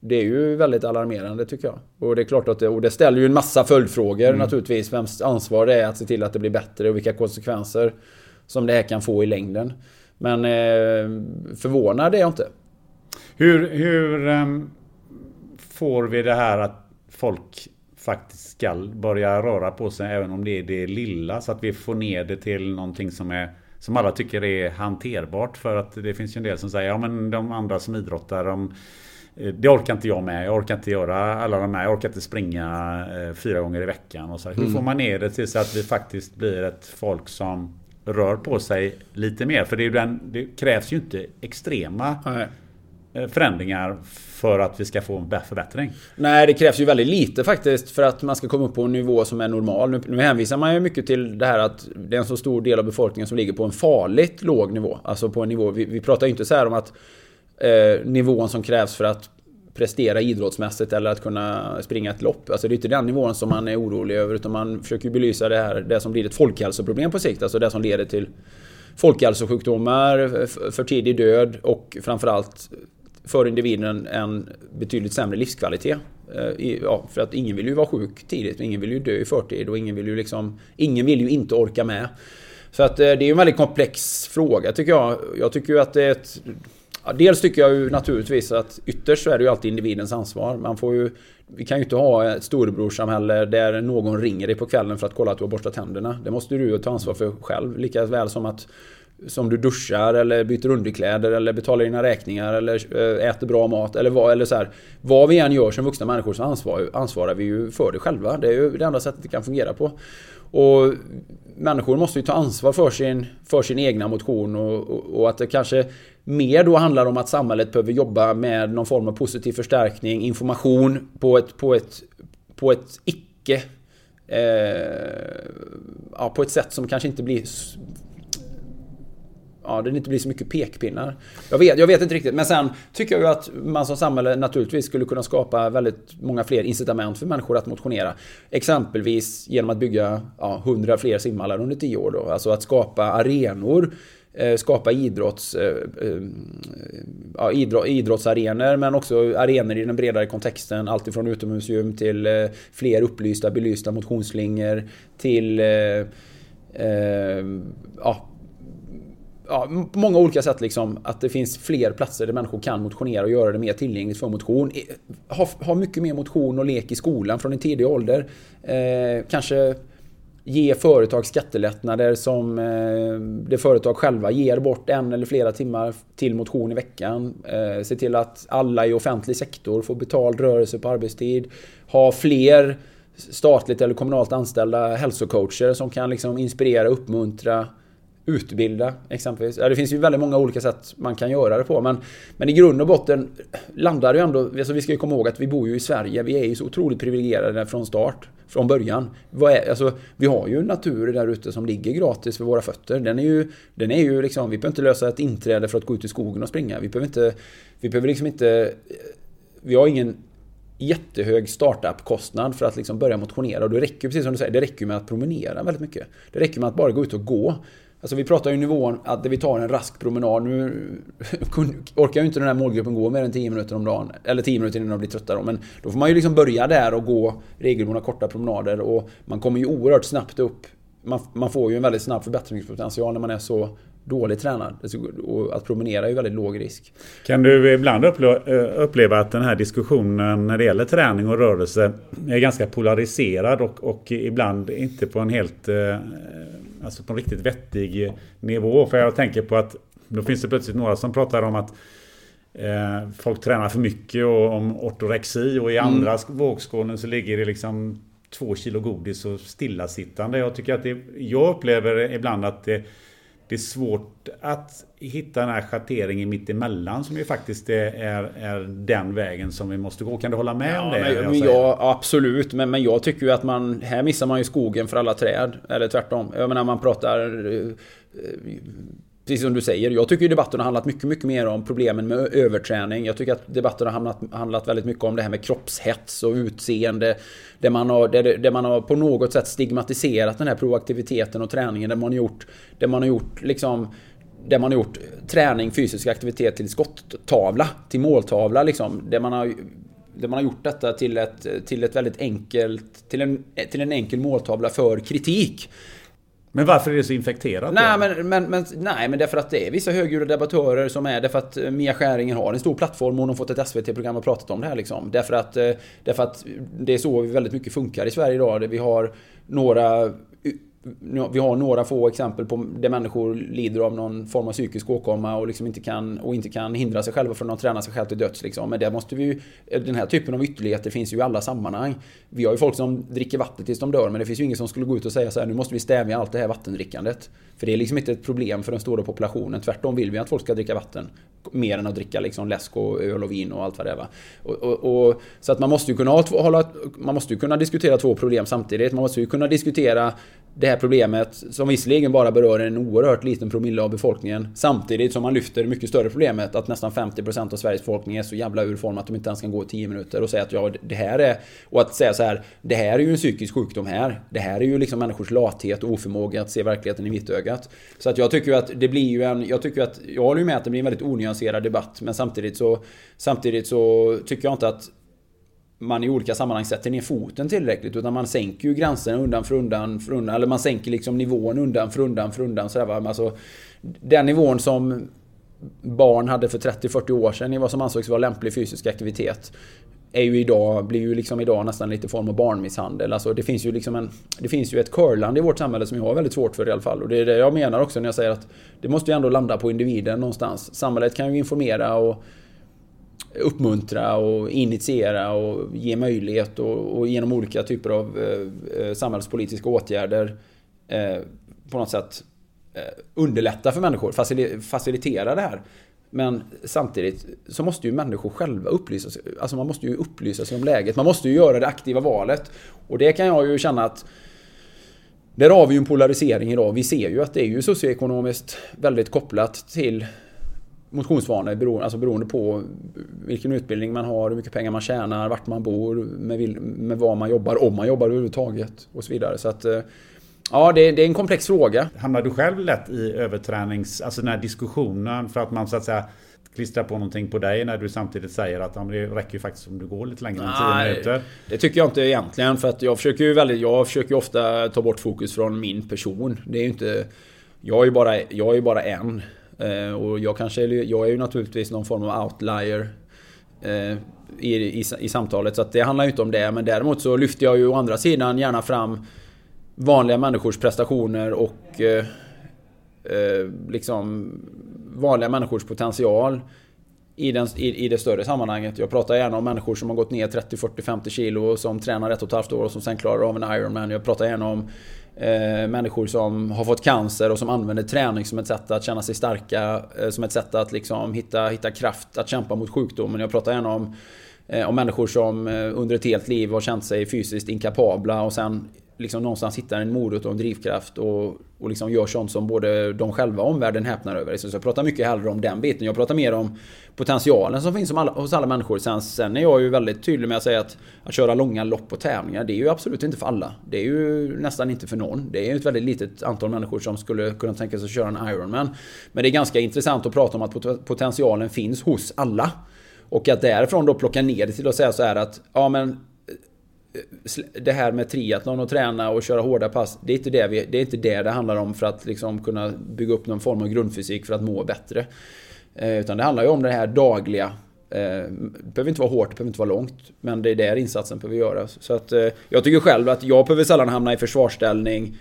det är ju väldigt alarmerande tycker jag. Och det är klart att det, och det ställer ju en massa följdfrågor mm. naturligtvis. Vems ansvar det är att se till att det blir bättre och vilka konsekvenser som det här kan få i längden. Men eh, förvånad är jag inte. Hur, hur um, får vi det här att folk faktiskt ska börja röra på sig även om det är det lilla så att vi får ner det till någonting som är som alla tycker är hanterbart för att det finns ju en del som säger ja men de andra som idrottar de det orkar inte jag med. Jag orkar inte göra alla de här. Jag orkar inte springa eh, fyra gånger i veckan. Och så. Hur mm. får man ner det till så att vi faktiskt blir ett folk som rör på sig lite mer? För det, den, det krävs ju inte extrema Nej. Eh, förändringar för att vi ska få en förbättring. Nej, det krävs ju väldigt lite faktiskt för att man ska komma upp på en nivå som är normal. Nu, nu hänvisar man ju mycket till det här att det är en så stor del av befolkningen som ligger på en farligt låg nivå. Alltså på en nivå, vi, vi pratar ju inte så här om att eh, nivån som krävs för att prestera idrottsmässigt eller att kunna springa ett lopp. Alltså det är inte den nivån som man är orolig över utan man försöker belysa det här, det som blir ett folkhälsoproblem på sikt. Alltså det som leder till folkhälsosjukdomar, för tidig död och framförallt för individen en betydligt sämre livskvalitet. Eh, ja, för att ingen vill ju vara sjuk tidigt ingen vill ju dö i förtid och ingen vill ju liksom... Ingen vill ju inte orka med. Så att eh, det är en väldigt komplex fråga tycker jag. Jag tycker ju att det är ett Ja, dels tycker jag ju naturligtvis att ytterst så är det ju alltid individens ansvar. Man får ju... Vi kan ju inte ha ett storebrorssamhälle där någon ringer dig på kvällen för att kolla att du har borstat tänderna. Det måste du ta ansvar för själv. Lika väl som att som du duschar eller byter underkläder eller betalar dina räkningar eller eh, äter bra mat eller vad, eller så här, vad vi än gör som vuxna människor så ansvar, ansvarar vi ju för det själva. Det är ju det enda sättet det kan fungera på. Och människor måste ju ta ansvar för sin, för sin egna motion och, och, och, att det kanske mer då handlar om att samhället behöver jobba med någon form av positiv förstärkning, information på ett, på ett, på ett icke eh, ja, på ett sätt som kanske inte blir ja, det inte blir så mycket pekpinnar. Jag vet, jag vet inte riktigt. Men sen tycker jag ju att man som samhälle naturligtvis skulle kunna skapa väldigt många fler incitament för människor att motionera. Exempelvis genom att bygga ja, 100 fler simhallar under 10 år. Då. Alltså att skapa arenor eh, skapa idrotts, eh, eh, ja, idrottsarenor men också arenor i den bredare kontexten. Alltifrån utomhusgym till fler upplysta, belysta motionsslingor till ja, ja, på många olika sätt liksom att det finns fler platser där människor kan motionera och göra det mer tillgängligt för motion. Ha, ha mycket mer motion och lek i skolan från en tidig ålder. Eh, kanske ge företag skattelättnader som eh, det företag själva ger bort en eller flera timmar till motion i veckan. Eh, se till att alla i offentlig sektor får betald rörelse på arbetstid. Ha fler statligt eller kommunalt anställda hälsocoacher som kan liksom inspirera, uppmuntra utbilda exempelvis. Ja, det finns ju väldigt många olika sätt man kan göra det på. Men, men i grund och botten landar det ju ändå... Alltså vi ska ju komma ihåg att vi bor ju i Sverige. Vi är ju så otroligt privilegierade från start. Från början. Vad är, alltså, vi har ju natur där ute som ligger gratis för våra fötter. Den är ju, den är ju liksom... Vi behöver inte lösa ett inträde för att gå ut i skogen och springa. Vi behöver inte... Vi behöver liksom inte... Vi har ingen jättehög startup-kostnad för att liksom börja motionera. Och det räcker precis som du säger, det räcker med att promenera väldigt mycket. Det räcker med att bara gå ut och gå. Alltså vi pratar ju nivån att vi tar en rask promenad. Nu orkar ju inte den här målgruppen gå mer än 10 minuter om dagen. Eller 10 minuter innan de blir trötta då. Men då får man ju liksom börja där och gå regelbundna korta promenader. Och man kommer ju oerhört snabbt upp. Man, man får ju en väldigt snabb förbättringspotential när man är så dåligt tränad. Och att promenera är ju väldigt låg risk. Kan du ibland uppleva att den här diskussionen när det gäller träning och rörelse är ganska polariserad och, och ibland inte på en helt eh, alltså på en riktigt vettig nivå. För jag tänker på att då finns det plötsligt några som pratar om att eh, folk tränar för mycket och om ortorexi och i mm. andra vågskålen så ligger det liksom två kilo godis och stillasittande. Jag tycker att det, jag upplever ibland att det det är svårt att hitta den här schatteringen mitt emellan som ju faktiskt är, är, den vägen som vi måste gå. Kan du hålla med ja, om det? Men, men jag, absolut, men, men jag tycker ju att man... Här missar man ju skogen för alla träd. Eller tvärtom. Jag menar man pratar... Precis som du säger, jag tycker debatten har handlat mycket, mycket mer om problemen med överträning. Jag tycker att debatten har handlat, handlat väldigt mycket om det här med kroppshets och utseende. Där man, har, där, där man har på något sätt stigmatiserat den här proaktiviteten och träningen. Där man har gjort, där man har gjort liksom där man har gjort träning, fysisk aktivitet till skottavla, till måltavla liksom. Där man har där man har gjort detta till ett, till ett väldigt enkelt, till en, till en enkel måltavla för kritik. Men varför är det så infekterat? Nej men, men, men, nej, men därför att det är vissa högljudda debattörer som är Därför att eh, Mia Skäringer har en stor plattform och hon har fått ett SVT-program och pratat om det här liksom. Därför att, eh, därför att det är så väldigt mycket funkar i Sverige idag. Vi har några vi har några få exempel på där människor lider av någon form av psykisk åkomma och, liksom inte, kan, och inte kan hindra sig själva från att träna sig själv till döds. Liksom. Men det måste vi ju, den här typen av ytterligheter finns ju i alla sammanhang. Vi har ju folk som dricker vatten tills de dör men det finns ju ingen som skulle gå ut och säga så här nu måste vi stävja allt det här vattendrickandet. För det är liksom inte ett problem för den stora populationen. Tvärtom vill vi att folk ska dricka vatten. Mer än att dricka liksom läsk och öl och vin och allt vad det är. Va? Och, och, och, så att man måste ju kunna hålla, man måste ju kunna diskutera två problem samtidigt. Man måste ju kunna diskutera det här problemet som visserligen bara berör en oerhört liten promille av befolkningen. Samtidigt som man lyfter det mycket större problemet att nästan 50% av Sveriges befolkning är så jävla ur form att de inte ens kan gå 10 minuter och säga att ja, det här är... Och att säga så här, det här är ju en psykisk sjukdom här. Det här är ju liksom människors lathet och oförmåga att se verkligheten i vitögat. Så att jag tycker att det blir ju en... Jag tycker att... Jag håller ju med att det blir en väldigt onyanserad debatt men samtidigt så... Samtidigt så tycker jag inte att man i olika sammanhang sätter ner foten tillräckligt. Utan man sänker ju gränserna undan för undan, för undan. Eller man sänker liksom nivån undan för undan för undan. Så va? Alltså, den nivån som barn hade för 30-40 år sedan i vad som ansågs vara lämplig fysisk aktivitet är ju idag, blir ju liksom idag nästan lite form av barnmisshandel. Alltså det finns ju liksom en... Det finns ju ett curland i vårt samhälle som jag har väldigt svårt för i alla fall. Och det är det jag menar också när jag säger att det måste ju ändå landa på individen någonstans. Samhället kan ju informera och uppmuntra och initiera och ge möjlighet och, och genom olika typer av eh, eh samhällspolitiska åtgärder eh, på något sätt eh, underlätta för människor, facilitera det här. Men samtidigt så måste ju människor själva upplysa sig. Alltså man måste ju upplysa sig om läget. Man måste ju göra det aktiva valet. Och det kan jag ju känna att där har vi ju en polarisering idag. Vi ser ju att det är ju socioekonomiskt väldigt kopplat till motionsvanor beroende, alltså beroende på vilken utbildning man har, hur mycket pengar man tjänar, vart man bor, med, med vad man jobbar, om man jobbar överhuvudtaget och så vidare. Så att, eh, ja, det, det är en komplex fråga. Hamnar du själv lätt i övertränings, alltså den här diskussionen för att man så att säga klistrar på någonting på dig när du samtidigt säger att ja, det räcker ju faktiskt om du går lite längre än 10 minuter. Det tycker jag inte egentligen för att jag försöker ju väldigt, jag försöker ofta ta bort fokus från min person. Det är ju inte... Jag är ju bara, jag är bara en. Eh, och jag kanske, jag är ju naturligtvis någon form av outlier eh, i, i, i samtalet. Så det handlar ju inte om det. Men däremot så lyfter jag ju å andra sidan gärna fram vanliga människors prestationer och eh, eh, liksom vanliga människors potential i, den, i, i det större sammanhanget. Jag pratar gärna om människor som har gått ner 30, 40, 50 kilo och som tränar ett och ett halvt år och som sen klarar av en Ironman. Jag pratar gärna om eh, människor som har fått cancer och som använder träning som ett sätt att känna sig starka. Eh, som ett sätt att liksom hitta, hitta kraft att kämpa mot sjukdomen. Jag pratar gärna om, eh, om människor som eh, under ett helt liv har känt sig fysiskt inkapabla och sen liksom någonstans hittar en morot och en drivkraft och, och liksom gör sånt som både de själva och omvärlden häpnar över. Så jag pratar mycket hellre om den biten. Jag pratar mer om potentialen som finns alla, hos alla människor. Sen, sen är jag ju väldigt tydlig med att säga att att köra långa lopp och tävlingar, det är ju absolut inte för alla. Det är ju nästan inte för någon. Det är ju ett väldigt litet antal människor som skulle kunna tänka sig att köra en Ironman. Men det är ganska intressant att prata om att potentialen finns hos alla. Och att därifrån då plocka ner det till att säga så här att ja men det här med triathlon och träna och köra hårda pass. Det är inte det, vi, det, är inte det det handlar om för att liksom kunna bygga upp någon form av grundfysik för att må bättre. Eh, utan det handlar ju om det här dagliga. Eh, det behöver inte vara hårt, det behöver inte vara långt. Men det är där insatsen behöver göras. Så att, eh, jag tycker själv att jag behöver sällan hamna i försvarsställning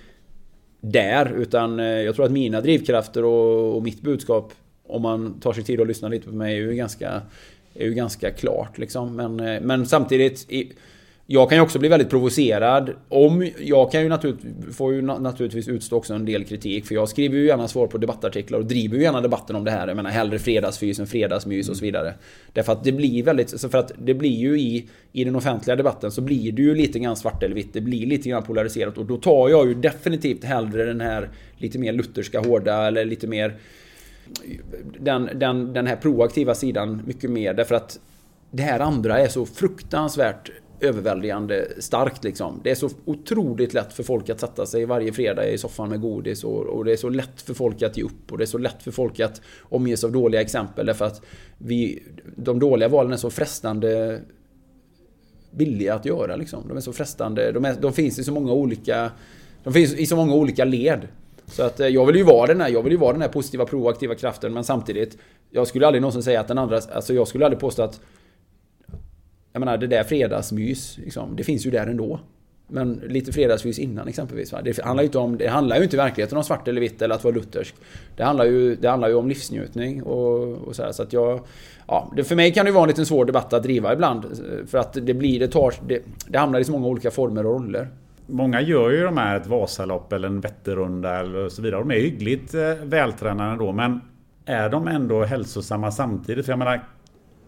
där. Utan eh, jag tror att mina drivkrafter och, och mitt budskap, om man tar sig tid att lyssna lite på mig, är ju ganska, är ju ganska klart. Liksom. Men, eh, men samtidigt... I, jag kan ju också bli väldigt provocerad. Om, jag kan ju naturligtvis, får ju naturligtvis utstå också en del kritik. För jag skriver ju gärna svar på debattartiklar och driver ju gärna debatten om det här. Jag menar hellre fredagsfys än fredagsmys och så vidare. Därför att det blir väldigt... För att det blir ju i, i den offentliga debatten så blir det ju lite grann svart eller vitt. Det blir lite grann polariserat. Och då tar jag ju definitivt hellre den här lite mer lutherska hårda eller lite mer... Den, den, den här proaktiva sidan mycket mer. Därför att det här andra är så fruktansvärt överväldigande starkt liksom. Det är så otroligt lätt för folk att sätta sig varje fredag i soffan med godis och, och, det är så lätt för folk att ge upp och det är så lätt för folk att omges av dåliga exempel därför att vi, de dåliga valen är så frestande billiga att göra liksom. De är så frestande, de, är, de finns i så många olika de finns i så många olika led. Så att eh, jag vill ju vara den här, jag vill ju vara den här positiva proaktiva kraften men samtidigt Jag skulle aldrig någonsin säga att den andra, alltså jag skulle aldrig påstå att jag menar det där fredagsmys, liksom, det finns ju där ändå. Men lite fredagsmys innan exempelvis. Va? Det handlar ju inte om, det handlar ju inte i verkligheten om svart eller vitt eller att vara luthersk. Det handlar ju, det handlar ju om livsnjutning och, och så här, Så att jag... Ja, det, för mig kan det vara en liten svår debatt att driva ibland. För att det blir, det tar, det, det hamnar i så många olika former och roller. Många gör ju de här ett Vasalopp eller en Vätternrunda eller så vidare. De är hyggligt eh, vältränade då men är de ändå hälsosamma samtidigt? För jag menar,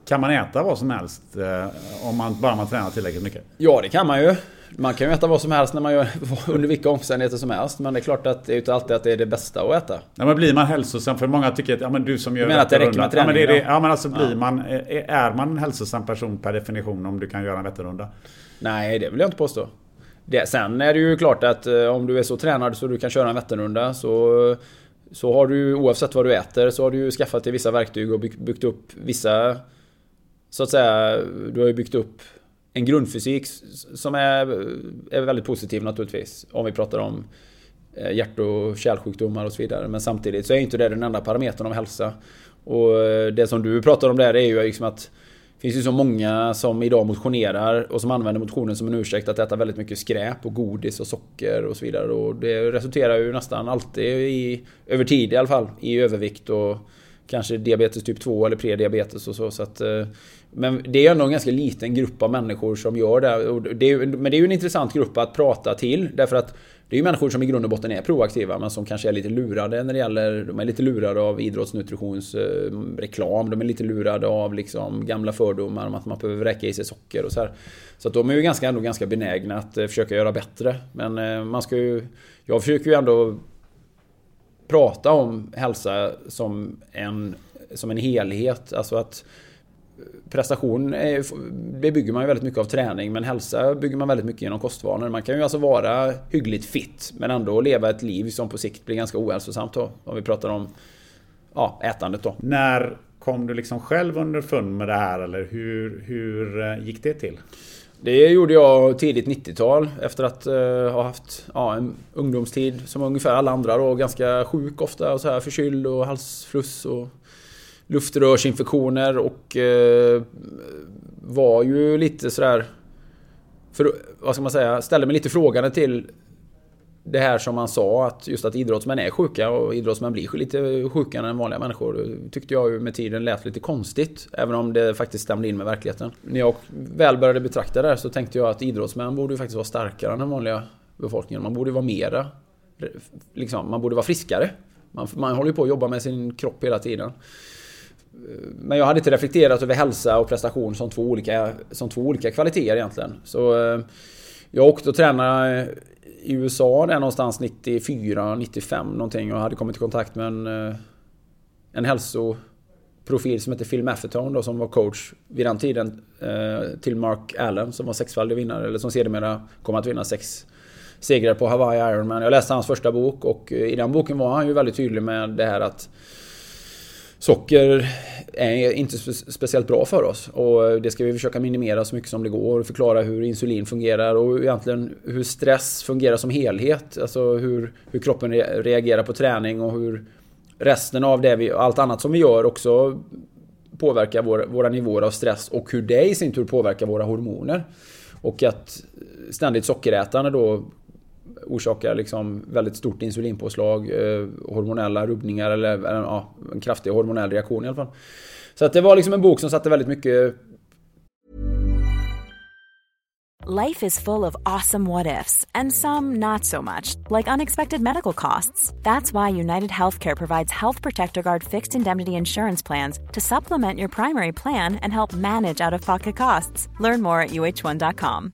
kan man äta vad som helst eh, om man, bara man tränar tillräckligt mycket? Ja, det kan man ju. Man kan ju äta vad som helst när man gör, under vilka omständigheter som helst. Men det är klart att det är inte alltid att det är det bästa att äta. Ja, men blir man hälsosam? För många tycker att ja, men du som gör... Du menar att det räcker med träning? Ja, men, det, det, ja, men alltså blir ja. man... Är man en hälsosam person per definition om du kan göra en Vätternrunda? Nej, det vill jag inte påstå. Det, sen är det ju klart att eh, om du är så tränad så du kan köra en Vätternrunda så... Så har du oavsett vad du äter så har du ju skaffat dig vissa verktyg och byggt upp vissa så att säga, du har ju byggt upp en grundfysik som är, är väldigt positiv naturligtvis. Om vi pratar om eh, hjärt och kärlsjukdomar och så vidare. Men samtidigt så är inte det den enda parametern om hälsa. Och eh, det som du pratar om där är ju liksom att Det finns ju så många som idag motionerar och som använder motionen som en ursäkt att äta väldigt mycket skräp och godis och socker och så vidare. Och det resulterar ju nästan alltid i, över tid i alla fall, i övervikt och kanske diabetes typ 2 eller prediabetes och så. så att, eh, men det är ändå en ganska liten grupp av människor som gör det. det är, men det är ju en intressant grupp att prata till därför att det är ju människor som i grund och botten är proaktiva men som kanske är lite lurade när det gäller... De är lite lurade av idrottsnutritionsreklam. Eh, de är lite lurade av liksom gamla fördomar om att man behöver räcka i sig socker och så här. Så att de är ju ganska, ändå ganska benägna att eh, försöka göra bättre. Men man ska ju... Jag försöker ju ändå prata om hälsa som en, som en helhet. Alltså att eh, prestation är, det bygger man ju väldigt mycket av träning men hälsa bygger man väldigt mycket genom kostvanor. Man kan ju alltså vara hyggligt fit men ändå leva ett liv som på sikt blir ganska ohälsosamt då. Om vi pratar om ja, ätandet då. När kom du liksom själv underfund med det här eller hur, hur eh, gick det till? Det gjorde jag tidigt 90-tal efter att uh, ha haft ja, en ungdomstid som ungefär alla andra då. Ganska sjuk ofta och så här förkyld och halsfluss och luftrörsinfektioner och uh, var ju lite sådär... För, vad ska man säga? Ställde mig lite frågande till det här som man sa att just att idrottsmän är sjuka och idrottsmän blir lite sjukare än vanliga människor. Det tyckte jag ju med tiden lät lite konstigt. Även om det faktiskt stämde in med verkligheten. När jag väl började betrakta det här så tänkte jag att idrottsmän borde ju faktiskt vara starkare än den vanliga befolkningen. Man borde vara mera... Liksom, man borde vara friskare. Man, man håller ju på att jobba med sin kropp hela tiden. Men jag hade inte reflekterat över hälsa och prestation som två olika, som två olika kvaliteter egentligen. Så eh, jag åkte och tränade i USA där någonstans 94, 95 någonting och hade kommit i kontakt med en, eh, en hälsoprofil som heter Phil Maffetone då, som var coach vid den tiden eh, till Mark Allen som var sexfaldig vinnare eller som sedermera kom att vinna sex segrar på Hawaii Ironman. Jag läste hans första bok och eh, i den boken var han ju väldigt tydlig med det här att Socker är inte speciellt bra för oss och det ska vi försöka minimera så mycket som det går förklara hur insulin fungerar och egentligen hur stress fungerar som helhet. Alltså hur, hur kroppen reagerar på träning och hur resten av det vi, allt annat som vi gör också påverkar vår, våra nivåer av stress och hur det i sin tur påverkar våra hormoner. Och att ständigt sockerätande då orsakar liksom väldigt stort insulinpåslag, eh, hormonella rubbningar eller, eller ja, en kraftig hormonell reaktion i alla fall. Så att det var liksom en bok som satte väldigt mycket Life is full of awesome what ifs and some not so much, like unexpected medical costs. That's why United Healthcare provides Health Protector Guard fixed indemnity insurance plans to supplement your primary plan and help manage out of pocket costs. Learn more at uh1.com.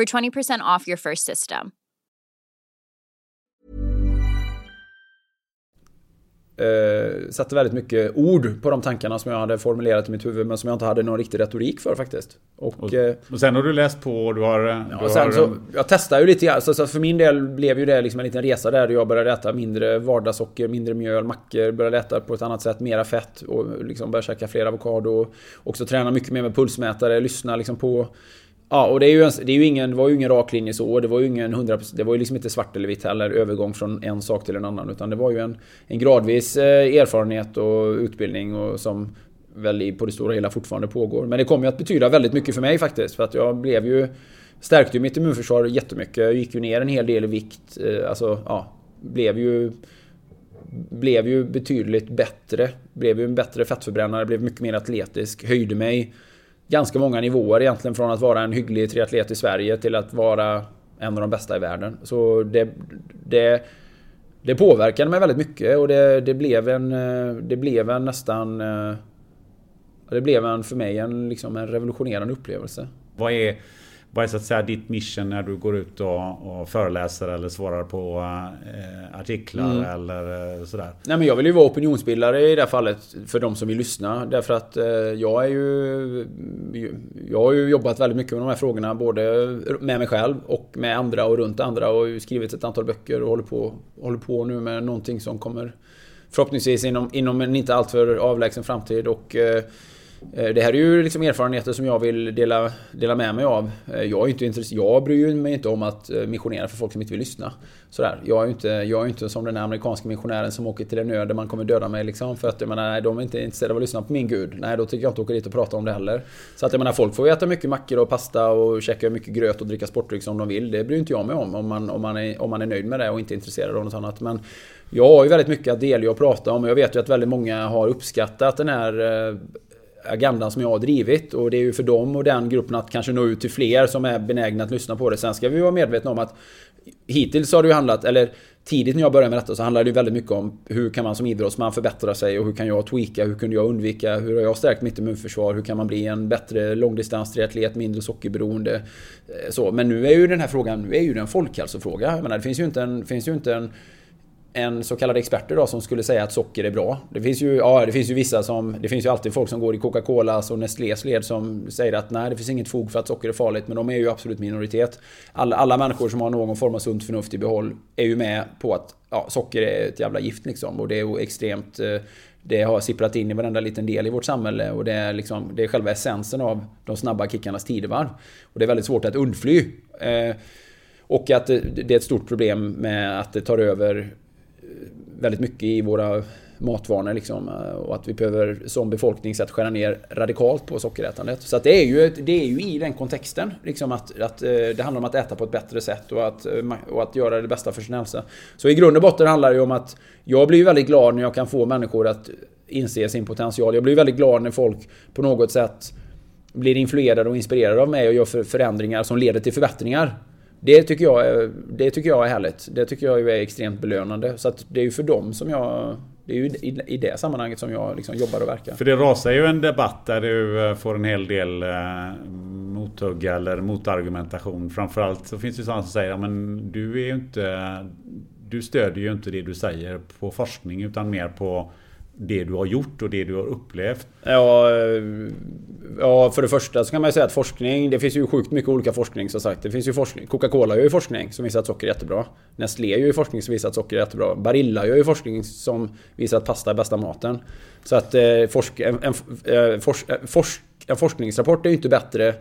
for 20% off your first system. Eh, satte väldigt mycket ord på de tankarna som jag hade formulerat i mitt huvud men som jag inte hade någon riktig retorik för faktiskt. Och, och, eh, och sen har du läst på och du har... Ja, du sen har, så, jag testade ju lite grann. Så, så, för min del blev ju det liksom en liten resa där jag började äta mindre vardagssocker, mindre mjöl, mackor, började äta på ett annat sätt, mera fett och liksom började käka fler avokado. Också träna mycket mer med pulsmätare, lyssna liksom på Ja, och det är ju, en, det är ju ingen, det var ju ingen rak linje så. Det var ju ingen 100%, det var ju liksom inte svart eller vitt heller, övergång från en sak till en annan. Utan det var ju en, en gradvis eh, erfarenhet och utbildning och som väl på det stora hela fortfarande pågår. Men det kommer ju att betyda väldigt mycket för mig faktiskt. För att jag blev ju... Stärkte ju mitt immunförsvar jättemycket. Jag gick ju ner en hel del i vikt. Eh, alltså, ja. Blev ju... Blev ju betydligt bättre. Blev ju en bättre fettförbrännare. Blev mycket mer atletisk. Höjde mig ganska många nivåer egentligen från att vara en hygglig triatlet i Sverige till att vara en av de bästa i världen. Så det, det, det påverkade mig väldigt mycket och det, det, blev en, eh, det blev en nästan... Eh, det blev en, för mig en, liksom en revolutionerande upplevelse. Vad är vad är så att säga ditt mission när du går ut och, och föreläser eller svarar på eh, artiklar mm. eller eh, sådär? Nej men jag vill ju vara opinionsbildare i det här fallet för de som vill lyssna. Därför att eh, jag är ju... Jag har ju jobbat väldigt mycket med de här frågorna både med mig själv och med andra och runt andra och skrivit ett antal böcker och håller på, håller på nu med någonting som kommer förhoppningsvis inom, inom en inte alltför avlägsen framtid och eh, Eh, det här är ju liksom erfarenheter som jag vill dela, dela med mig av. Eh, jag, är inte intresserad, jag bryr mig inte om att eh, missionera för folk som inte vill lyssna. Sådär. Jag, är inte, jag är inte som den amerikanska missionären som åker till en ö där man kommer döda mig. Liksom, för att jag menar, nej, de är inte intresserade av att lyssna på min gud. Nej, då tycker jag inte åka dit och prata om det heller. Så att jag menar, folk får äta mycket mackor och pasta och käka mycket gröt och dricka sportdryck som de vill. Det bryr inte jag mig om, om man, om man, är, om man är nöjd med det och inte intresserad av något annat. Men jag har ju väldigt mycket att delge och prata om jag vet ju att väldigt många har uppskattat den här agendan som jag har drivit. Och det är ju för dem och den gruppen att kanske nå ut till fler som är benägna att lyssna på det. Sen ska vi vara medvetna om att hittills har det ju handlat, eller tidigt när jag började med detta så handlade det ju väldigt mycket om hur kan man som idrottsman förbättra sig och hur kan jag tweaka, hur kunde jag undvika, hur har jag stärkt mitt immunförsvar, hur kan man bli en bättre långdistanstriatlet, mindre sockerberoende. Eh, så, men nu är ju den här frågan, nu är ju det en folkhälsofråga. Jag menar, det finns ju inte en, finns ju inte en en så kallad experter då som skulle säga att socker är bra. Det finns ju, ja, det finns ju vissa som... Det finns ju alltid folk som går i Coca-Colas alltså och Nestlés led som säger att nej, det finns inget fog för att socker är farligt. Men de är ju absolut minoritet. Alla, alla människor som har någon form av sunt förnuft i behåll är ju med på att ja, socker är ett jävla gift liksom. Och det är ju extremt... Eh, det har sipprat in i varenda liten del i vårt samhälle och det är, liksom, det är själva essensen av de snabba kickarnas tidevarv. Och det är väldigt svårt att undfly. Eh, och att eh, det är ett stort problem med att det tar över väldigt mycket i våra matvanor liksom. Eh, och att vi behöver som befolkning sett skära ner radikalt på sockerätandet. Så att det, är ju, det är ju i den kontexten. Liksom att, att eh, det handlar om att äta på ett bättre sätt och att, eh, och att göra det bästa för sin hälsa. Så i grund och botten handlar det ju om att jag blir väldigt glad när jag kan få människor att inse sin potential. Jag blir väldigt glad när folk på något sätt blir influerade och inspirerade av mig och gör förändringar som leder till förbättringar. Det tycker, jag är, det tycker jag är härligt. Det tycker jag är extremt belönande. Så att det är ju för dem som jag... Det är ju i det sammanhanget som jag liksom jobbar och verkar. För det rasar ju en debatt där du eh, får en hel del eh, mothugga mothugg eller motargumentation. Framförallt så finns det sådana som säger att du är inte... Du stödjer ju inte det du säger på forskning utan mer på det du har gjort och det du har upplevt? Ja, eh, ja, för det första så kan man ju säga att forskning, det finns ju sjukt mycket olika forskning som sagt. Det finns ju forskning, Coca-Cola gör ju forskning som visar att socker är jättebra. Nestlé gör ju forskning som visar att socker är jättebra. Barilla gör ju forskning som visar att pasta är bästa maten. Så att eh, forsk, en, en, eh, en, eh, forsk, en forskningsrapport är ju inte bättre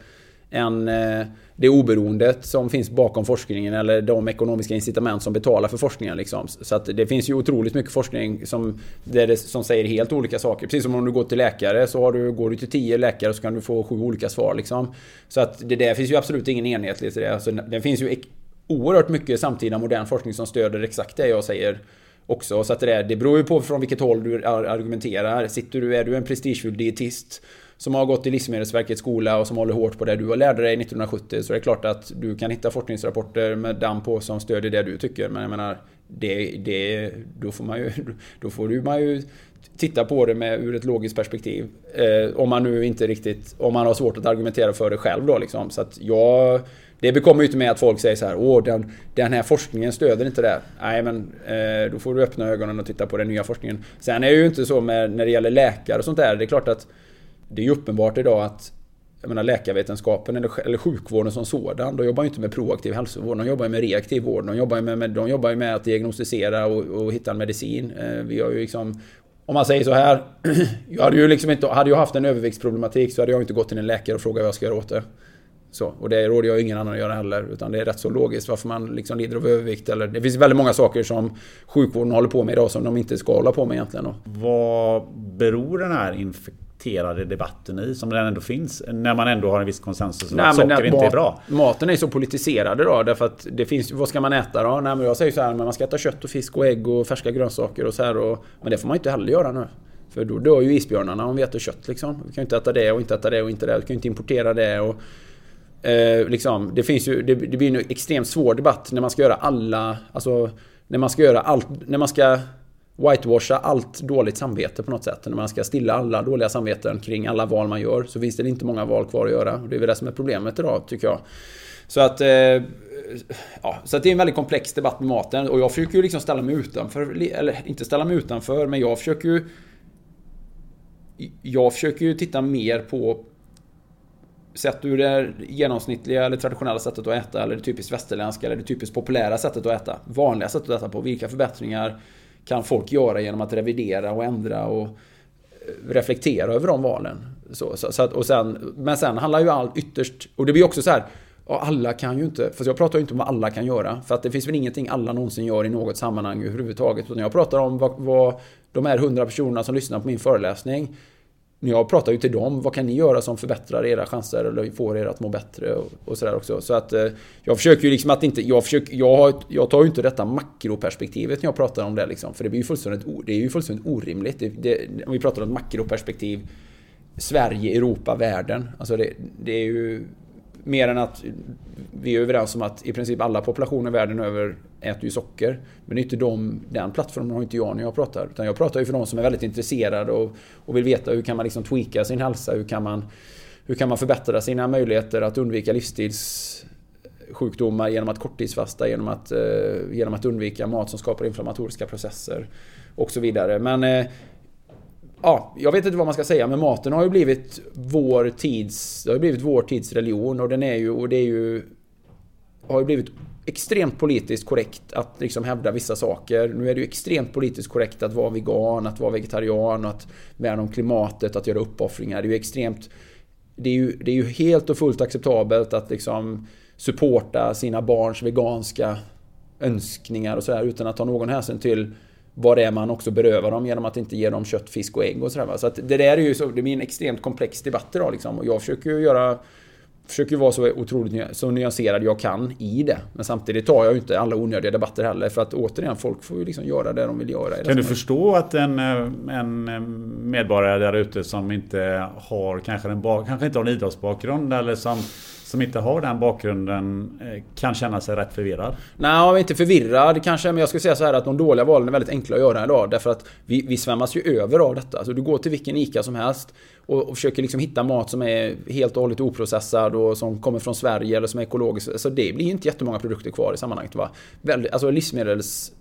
än eh, det oberoendet som finns bakom forskningen eller de ekonomiska incitament som betalar för forskningen. Liksom. Så att det finns ju otroligt mycket forskning som, det, som säger helt olika saker. Precis som om du går till läkare så har du, går du till tio läkare så kan du få sju olika svar. Liksom. Så att det där finns ju absolut ingen enhetlighet i det. Alltså, det finns ju oerhört mycket samtida modern forskning som stöder exakt det jag säger också. Så att det, där, det beror ju på från vilket håll du argumenterar. Sitter du, är du en prestigefylld dietist som har gått i Livsmedelsverkets skola och som håller hårt på det du har dig 1970 så det är klart att du kan hitta forskningsrapporter med damm på som stödjer det du tycker. Men jag menar, det, det, då får man ju, då får man ju titta på det med, ur ett logiskt perspektiv. Eh, om man nu inte riktigt, om man har svårt att argumentera för det själv då liksom. Så att jag, det bekommer ju inte med att folk säger så här, åh den, den här forskningen stöder inte det. Nej men eh, då får du öppna ögonen och titta på den nya forskningen. Sen är det ju inte så med, när det gäller läkare och sånt där. Det är klart att det är ju uppenbart idag att jag menar, läkarvetenskapen eller, eller sjukvården som sådan, de jobbar ju inte med proaktiv hälsovård, de jobbar med reaktiv vård. De jobbar ju med, med, de jobbar med att diagnostisera och, och hitta en medicin. Eh, vi har ju liksom, om man säger så här, jag hade ju liksom inte, hade jag haft en överviktsproblematik så hade jag inte gått till en läkare och frågat vad jag ska göra åt det. Så, och det råder jag ingen annan att göra heller. Utan det är rätt så logiskt varför man liksom lider av övervikt. Eller, det finns väldigt många saker som sjukvården håller på med idag som de inte ska hålla på med egentligen. Vad beror den här infektionen politiserade debatten i som den ändå finns? När man ändå har en viss konsensus Nej, att socker att inte mat, är bra. Maten är så politiserad idag därför att det finns, vad ska man äta då? Nej men jag säger så här, men man ska äta kött och fisk och ägg och färska grönsaker och så här och, Men det får man inte heller göra nu. För då dör ju isbjörnarna om vi äter kött liksom. Vi kan ju inte äta det och inte äta det och inte det. Vi kan ju inte importera det och... Eh, liksom, det finns ju, det, det blir en extremt svår debatt när man ska göra alla, alltså när man ska göra allt, när man ska whitewasha allt dåligt samvete på något sätt. När man ska stilla alla dåliga samveten kring alla val man gör så finns det inte många val kvar att göra. Och det är väl det som är problemet idag tycker jag. Så att, eh, ja, så att det är en väldigt komplex debatt med maten och jag försöker ju liksom ställa mig utanför, eller inte ställa mig utanför men jag försöker ju jag försöker ju titta mer på Sett ur det genomsnittliga eller traditionella sättet att äta eller det typiskt västerländska eller det typiskt populära sättet att äta. Vanliga sättet att äta på. Vilka förbättringar kan folk göra genom att revidera och ändra och eh, reflektera över de valen. Så, så, så att, och sen, men sen handlar ju allt ytterst, och det blir också så här, alla kan ju inte, för jag pratar ju inte om vad alla kan göra. För att det finns väl ingenting alla någonsin gör i något sammanhang överhuvudtaget. Utan jag pratar om vad, vad de här hundra personerna som lyssnar på min föreläsning jag pratar ju till dem, vad kan ni göra som förbättrar era chanser eller får er att må bättre och, och sådär också. Så att eh, jag försöker ju liksom att inte, jag, försöker, jag, har, jag tar ju inte detta makroperspektivet när jag pratar om det liksom. För det blir ju fullständigt, det är ju fullständigt orimligt. Det, det, om vi pratar om ett makroperspektiv, Sverige, Europa, världen. Alltså det, det är ju mer än att vi är överens om att i princip alla populationer världen över äter ju socker. Men det är inte de, den plattformen har inte jag när jag pratar. Utan jag pratar ju för de som är väldigt intresserade och, och vill veta hur kan man liksom tweaka sin hälsa? Hur kan man, hur kan man förbättra sina möjligheter att undvika livsstilssjukdomar genom att korttidsfasta, genom att, eh, genom att undvika mat som skapar inflammatoriska processer och så vidare. Men eh, ja, jag vet inte vad man ska säga, men maten har ju blivit vår tids, det har blivit vår tids religion och den är ju, och det är ju, har ju blivit extremt politiskt korrekt att liksom hävda vissa saker. Nu är det ju extremt politiskt korrekt att vara vegan, att vara vegetarian, att värna om klimatet, att göra uppoffringar. Det är ju extremt... Det är ju, det är ju helt och fullt acceptabelt att liksom supporta sina barns veganska önskningar och sådär utan att ta någon hänsyn till vad det är man också berövar dem genom att inte ge dem kött, fisk och ägg och sådär. Så att det där är ju så, det blir en extremt komplex debatt idag liksom. Och jag försöker ju göra försöker vara så otroligt så nyanserad jag kan i det. Men samtidigt tar jag ju inte alla onödiga debatter heller. För att återigen, folk får ju liksom göra det de vill göra. Kan du förstå att en, eh, en eh, medborgare där ute som inte har kanske, en, kanske inte har en idrottsbakgrund eller som som inte har den bakgrunden eh, kan känna sig rätt förvirrad? Nej, inte förvirrad kanske. Men jag skulle säga så här att de dåliga valen är väldigt enkla att göra idag. Därför att vi, vi svämmas ju över av detta. Alltså, du går till vilken ICA som helst och, och försöker liksom hitta mat som är helt och hållet oprocessad och som kommer från Sverige eller som är ekologisk. Så det blir inte jättemånga produkter kvar i sammanhanget. Va? Alltså livsmedels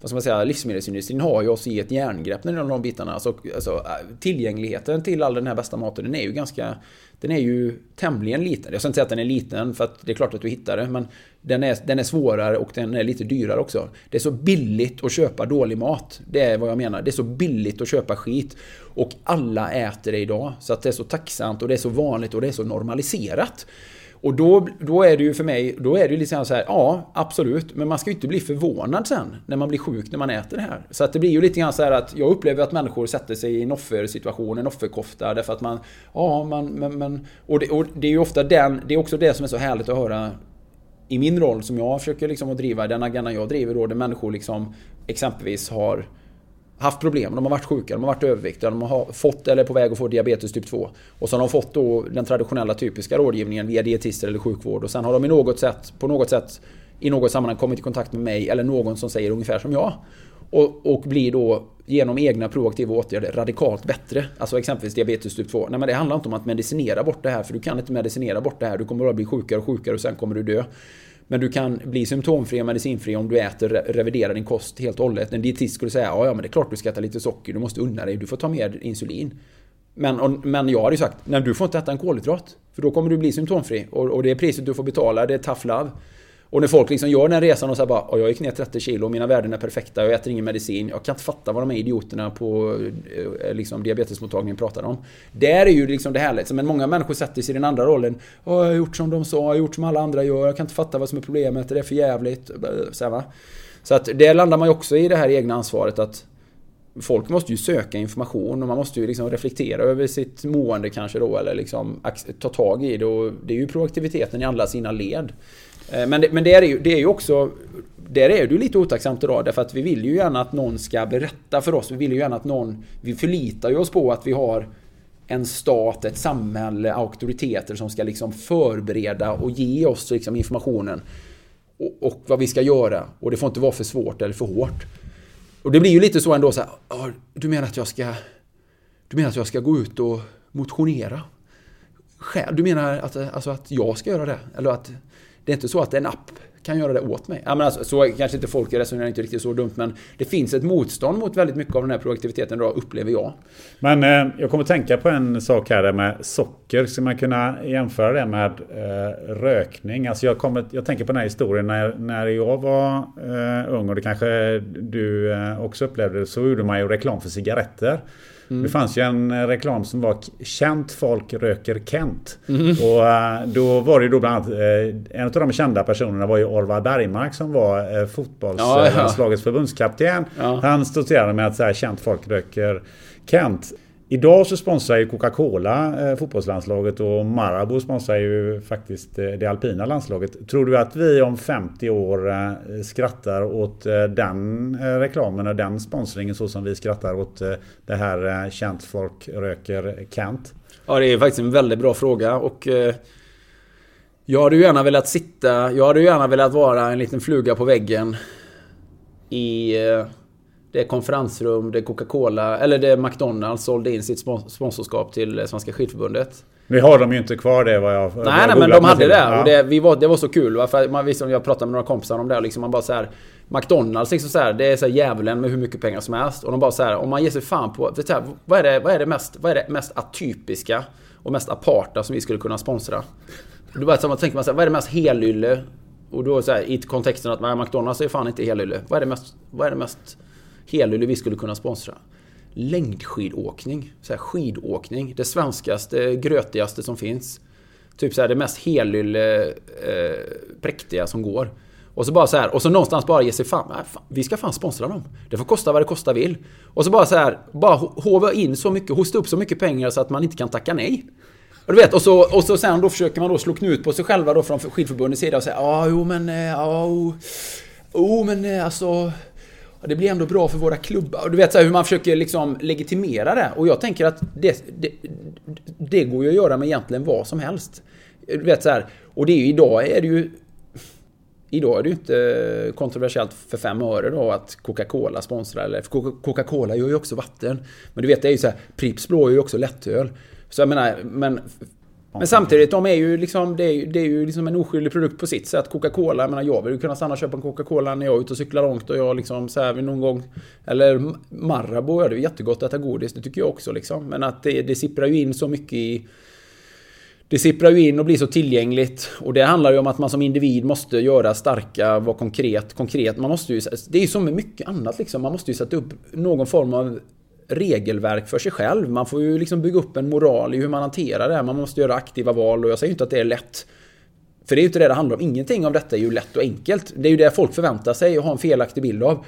vad ska man säga, livsmedelsindustrin har ju oss i ett järngrepp när det gäller de bitarna. Alltså, alltså, äh, tillgängligheten till all den här bästa maten, den är ju ganska... Den är ju tämligen liten. Jag ska inte säga att den är liten, för att det är klart att du hittar det. Men den är, den är svårare och den är lite dyrare också. Det är så billigt att köpa dålig mat. Det är vad jag menar. Det är så billigt att köpa skit. Och alla äter det idag. Så att det är så tacksamt och det är så vanligt och det är så normaliserat. Och då, då är det ju för mig, då är det ju liksom så här, ja absolut, men man ska ju inte bli förvånad sen när man blir sjuk när man äter det här. Så att det blir ju lite grann så här att jag upplever att människor sätter sig i en offersituation, en offerkofta, därför att man, ja man, men, men och, det, och det är ju ofta den, det är också det som är så härligt att höra i min roll som jag försöker liksom att driva, den agendan jag driver då, där människor liksom exempelvis har haft problem. De har varit sjuka, de har varit överviktiga, de har fått eller är på väg att få diabetes typ 2. Och så har de fått då den traditionella typiska rådgivningen via dietister eller sjukvård. Och sen har de i något sätt, på något sätt i något sammanhang kommit i kontakt med mig eller någon som säger ungefär som jag. Och, och blir då genom egna proaktiva åtgärder radikalt bättre. Alltså exempelvis diabetes typ 2. Nej men det handlar inte om att medicinera bort det här för du kan inte medicinera bort det här. Du kommer bara bli sjukare och sjukare och sen kommer du dö. Men du kan bli symptomfri och medicinfri om du äter, reviderar din kost helt och hållet. En dietist skulle säga ja, ja men det är klart du ska äta lite socker, du måste unna dig, du får ta mer insulin. Men, och, men jag hade ju sagt, nej du får inte äta en kolhydrat. För då kommer du bli symptomfri. Och, och det är priset du får betala, det är tough love. Och när folk liksom gör den resan och säger bara jag gick ner 30 kilo, mina värden är perfekta, jag äter ingen medicin. Jag kan inte fatta vad de här idioterna på eh, eh, liksom, diabetesmottagningen pratar om. Där är ju liksom det härligt. Men många människor sätter sig i den andra rollen. jag har gjort som de sa, jag har gjort som alla andra gör, jag kan inte fatta vad som är problemet, det är för jävligt. Så, här, va? så att där landar man ju också i det här egna ansvaret att folk måste ju söka information och man måste ju liksom reflektera över sitt mående kanske då eller liksom ta tag i det och det är ju proaktiviteten i alla sina led. Eh, men det, men det, är, ju, det är ju också där är det ju lite otacksamt idag därför att vi vill ju gärna att någon ska berätta för oss. Vi vill ju gärna att någon... Vi förlitar ju oss på att vi har en stat, ett samhälle, auktoriteter som ska liksom förbereda och ge oss liksom informationen. Och, och, vad vi ska göra. Och det får inte vara för svårt eller för hårt. Och det blir ju lite så ändå så här, du menar att jag ska... Du menar att jag ska gå ut och motionera? Du menar att, alltså att jag ska göra det? Eller att det är inte så att en app kan göra det åt mig. Ja, men alltså, så kanske inte folk resonerar inte riktigt så dumt men det finns ett motstånd mot väldigt mycket av den här proaktiviteten idag upplever jag. Men eh, jag kommer tänka på en sak här med socker. Ska man kunna jämföra det med eh, rökning? Alltså jag, kommer, jag tänker på den här historien när, när jag var eh, ung och det kanske du eh, också upplevde så gjorde man ju reklam för cigaretter. Mm. Det fanns ju en eh, reklam som var Känt folk röker Kent. Mm. Och eh, då var det ju då bland annat eh, En av de kända personerna var ju Orvar Bergmark som var fotbollslandslagets ja, ja. förbundskapten. Ja. Han stoltserade med att här, känt folk röker Kent. Idag så sponsrar ju Coca-Cola eh, fotbollslandslaget och Marabou sponsrar ju faktiskt eh, det alpina landslaget. Tror du att vi om 50 år eh, skrattar åt eh, den eh, reklamen och den sponsringen så som vi skrattar åt eh, det här eh, känt folk röker Kent? Ja, det är faktiskt en väldigt bra fråga och eh, jag hade ju gärna velat sitta, jag hade ju gärna velat vara en liten fluga på väggen i eh, det är konferensrum, det är Coca-Cola, eller det är McDonalds sålde in sitt sponsorskap till Svenska skidförbundet. Nu har de ju inte kvar det vad jag... Nej, nej men de hade det. Ja. Och det, vi var, det var så kul. Va? För man visste, jag pratade med några kompisar om det. Och liksom man bara så här, McDonalds liksom så här, det är så här djävulen med hur mycket pengar som helst. Och de bara så här, om man ger sig fan på... Vet här, vad, är det, vad, är det mest, vad är det mest atypiska och mest aparta som vi skulle kunna sponsra? Då bara, så man tänker man så här, vad är det mest helylle? Och då så här, i kontexten att McDonalds är fan inte helylle. Vad är det mest... Vad är det mest Helylle vi skulle kunna sponsra. Längdskidåkning. Så här, skidåkning. Det svenskaste, grötigaste som finns. Typ så här, det mest helylle eh, präktiga som går. Och så bara så här, och så någonstans bara ge sig fan, äh, fan, vi ska fan sponsra dem. Det får kosta vad det kosta vill. Och så bara så här, bara hova in så mycket, hosta upp så mycket pengar så att man inte kan tacka nej. Och du vet, och så, och så sen då försöker man då slå knut på sig själva då från skidförbundets sida och säga ja, jo men, eh, ja, oh, oh, men eh, alltså det blir ändå bra för våra klubbar. Du vet så här, hur man försöker liksom legitimera det. Och jag tänker att det, det, det går ju att göra med egentligen vad som helst. Du vet så här, och det är ju idag är det ju... Idag är det ju inte kontroversiellt för fem öre då att Coca-Cola sponsrar. Eller, Coca-Cola gör ju också vatten. Men du vet, det är ju så här, Pripps blå gör ju också lättöl. Så jag menar, men men samtidigt, de är ju liksom, det är ju, det är ju liksom en oskyldig produkt på sitt sätt. Coca-Cola, jag menar jag vill ju kunna stanna och köpa en Coca-Cola när jag är ute och cyklar långt och jag liksom så här någon gång... Eller Marabou, ja det är jättegott att äta godis, det tycker jag också liksom. Men att det, det sipprar ju in så mycket i... Det sipprar ju in och blir så tillgängligt. Och det handlar ju om att man som individ måste göra starka, vara konkret. Konkret, man måste ju... Det är ju som med mycket annat liksom. Man måste ju sätta upp någon form av regelverk för sig själv. Man får ju liksom bygga upp en moral i hur man hanterar det här. Man måste göra aktiva val och jag säger inte att det är lätt. För det är ju inte det det handlar om. Ingenting av detta är ju lätt och enkelt. Det är ju det folk förväntar sig och har en felaktig bild av.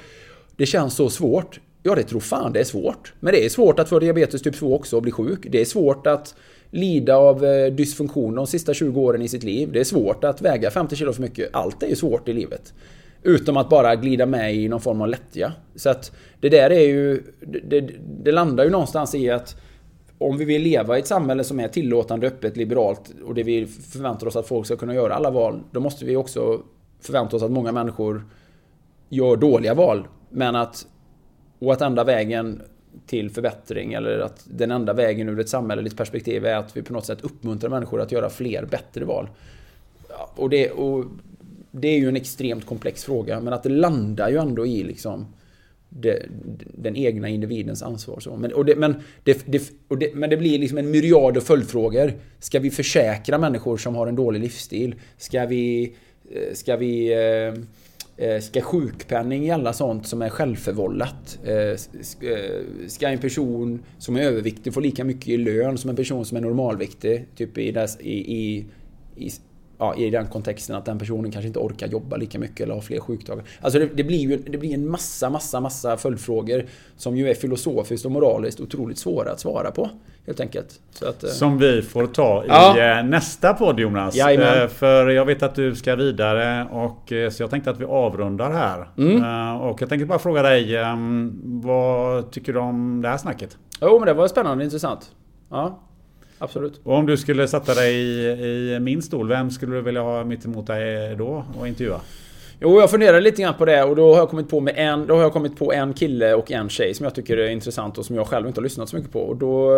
Det känns så svårt. Ja, det tror fan det är svårt. Men det är svårt att få diabetes typ 2 också och bli sjuk. Det är svårt att lida av eh, dysfunktion de sista 20 åren i sitt liv. Det är svårt att väga 50 kilo för mycket. Allt är ju svårt i livet. Utom att bara glida med i någon form av lättja. Så att det där är ju... Det, det, landar ju någonstans i att om vi vill leva i ett samhälle som är tillåtande, öppet, liberalt och det vi förväntar oss att folk ska kunna göra alla val. Då måste vi också förvänta oss att många människor gör dåliga val. Men att... Och att enda vägen till förbättring eller att den enda vägen ur ett samhälleligt perspektiv är att vi på något sätt uppmuntrar människor att göra fler bättre val. Och det, och det är ju en extremt komplex fråga, men att det landar ju ändå i liksom det, den egna individens ansvar. Så. Men, och det, men, det, det, och det, men det blir liksom en myriad av följdfrågor. Ska vi försäkra människor som har en dålig livsstil? Ska vi... Eh, ska vi eh, eh, Ska sjukpenning gälla sånt som är självförvållat? Ska en person som är överviktig få lika mycket i lön som en person som är normalviktig? Typ i, i, i, i ja, i den kontexten att den personen kanske inte orkar jobba lika mycket eller har fler sjukdagar. Alltså det, det, blir ju det blir en massa, massa, massa följdfrågor som ju är filosofiskt och moraliskt otroligt svåra att svara på. Helt enkelt. Att, eh, som vi får ta i ja. Eh, nästa podd Jonas. Jajamän. Eh, för jag vet att du ska vidare och så jag tänkte att vi avrundar här. Mm. Och jag tänkte bara fråga dig, vad tycker du om det här snacket? Jo men det var spännande och intressant. Ja absolut. Och om du skulle sätta dig i, i min stol, vem skulle du vilja ha mitt emot dig då och intervjua? Jo, jag funderar lite grann på det och då har jag kommit på, med en, då har jag kommit på en kille och en tjej som jag tycker är intressant och som jag själv inte har lyssnat så mycket på. Och då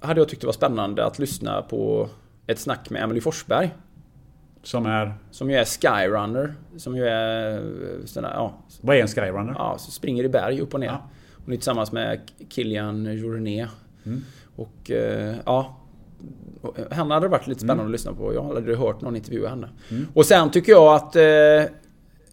hade jag tyckt det var spännande att lyssna på ett snack med Emily Forsberg. Som är? Som ju är Skyrunner. Som ju är... Såna, ja, Vad är en Skyrunner? Ja, så springer i berg upp och ner. Ja. Hon är tillsammans med Kilian Journé. Mm. Och eh, ja, henne hade varit lite spännande mm. att lyssna på. Jag hade hört någon intervjua henne. Mm. Och sen tycker jag att eh,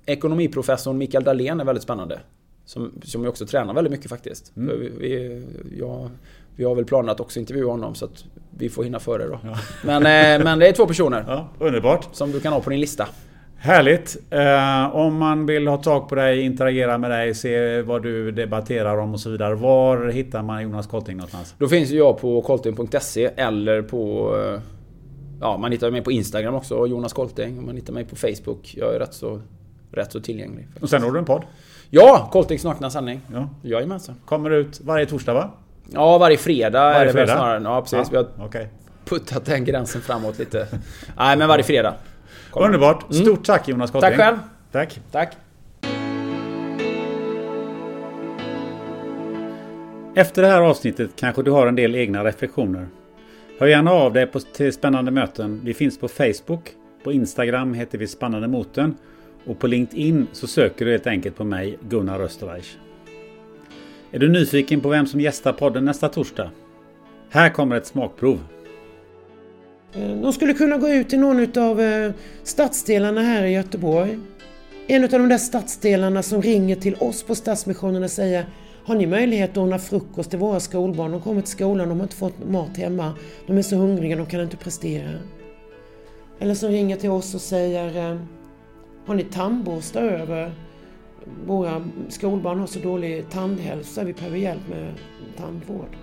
ekonomiprofessorn Mikael Dahlén är väldigt spännande. Som, som jag också tränar väldigt mycket faktiskt. Mm. Vi, vi, jag, vi har väl planer att också intervjua honom så att vi får hinna före då. Ja. Men, eh, men det är två personer. Ja, underbart. Som du kan ha på din lista. Härligt! Eh, om man vill ha tag på dig, interagera med dig, se vad du debatterar om och så vidare. Var hittar man Jonas Kolting någonstans? Då finns jag på kolting.se eller på... Eh, ja, man hittar mig på Instagram också, Jonas Kolting. Man hittar mig på Facebook. Jag är rätt så, rätt så tillgänglig. Och sen har du en podd? Ja! Koltings nakna sanning. Ja. Jajamensan. Kommer ut varje torsdag va? Ja, varje fredag varje är det fredag? snarare. Ja, precis. Ja, Vi har okay. puttat den gränsen framåt lite. Nej, men varje fredag. Kommer. Underbart. Mm. Stort tack Jonas Kotting. Tack själv. Tack. Tack. Efter det här avsnittet kanske du har en del egna reflektioner. Hör gärna av dig på, till spännande möten. Vi finns på Facebook. På Instagram heter vi Spännande Moten. Och på LinkedIn så söker du helt enkelt på mig, Gunnar Österreich. Är du nyfiken på vem som gästar podden nästa torsdag? Här kommer ett smakprov. Eh, de skulle kunna gå ut i någon av eh, stadsdelarna här i Göteborg. En av de där stadsdelarna som ringer till oss på Stadsmissionen och säger Har ni möjlighet att ordna frukost till våra skolbarn? De kommer till skolan, de har inte fått mat hemma. De är så hungriga, de kan inte prestera. Eller som ringer till oss och säger eh, Har ni tandborstar över? Våra skolbarn har så dålig tandhälsa, vi behöver hjälp med tandvård.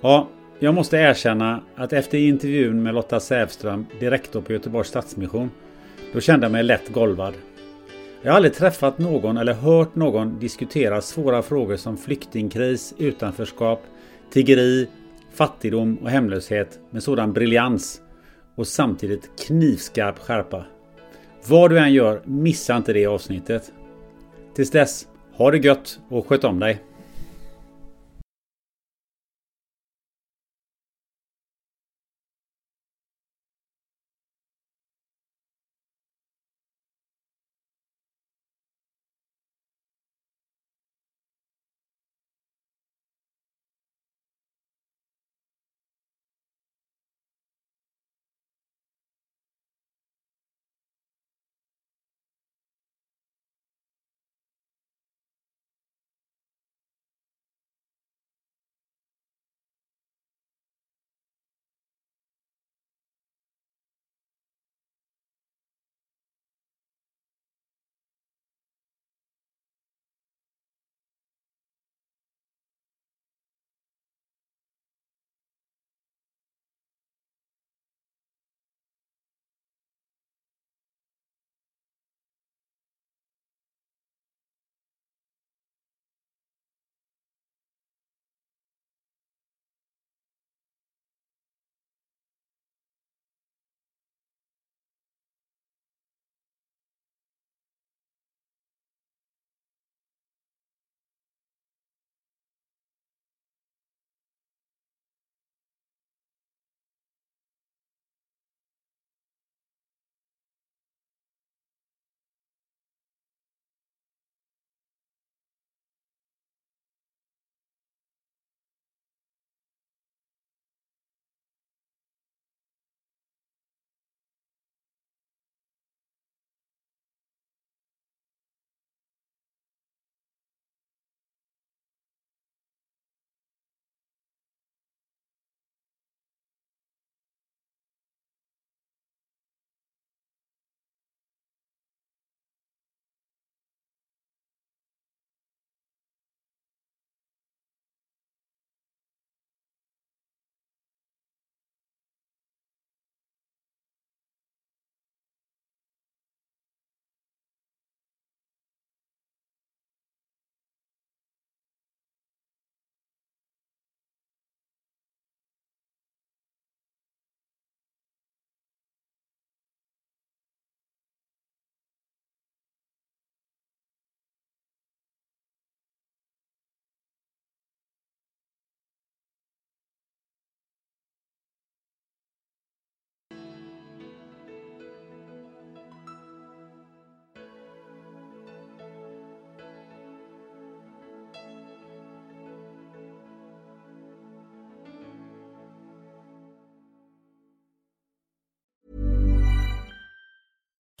Ja, jag måste erkänna att efter intervjun med Lotta Sävström, direktor på Göteborgs Stadsmission, då kände jag mig lätt golvad. Jag har aldrig träffat någon eller hört någon diskutera svåra frågor som flyktingkris, utanförskap, tiggeri, fattigdom och hemlöshet med sådan briljans och samtidigt knivskarp skärpa. Vad du än gör, missa inte det avsnittet. Tills dess, ha det gött och sköt om dig!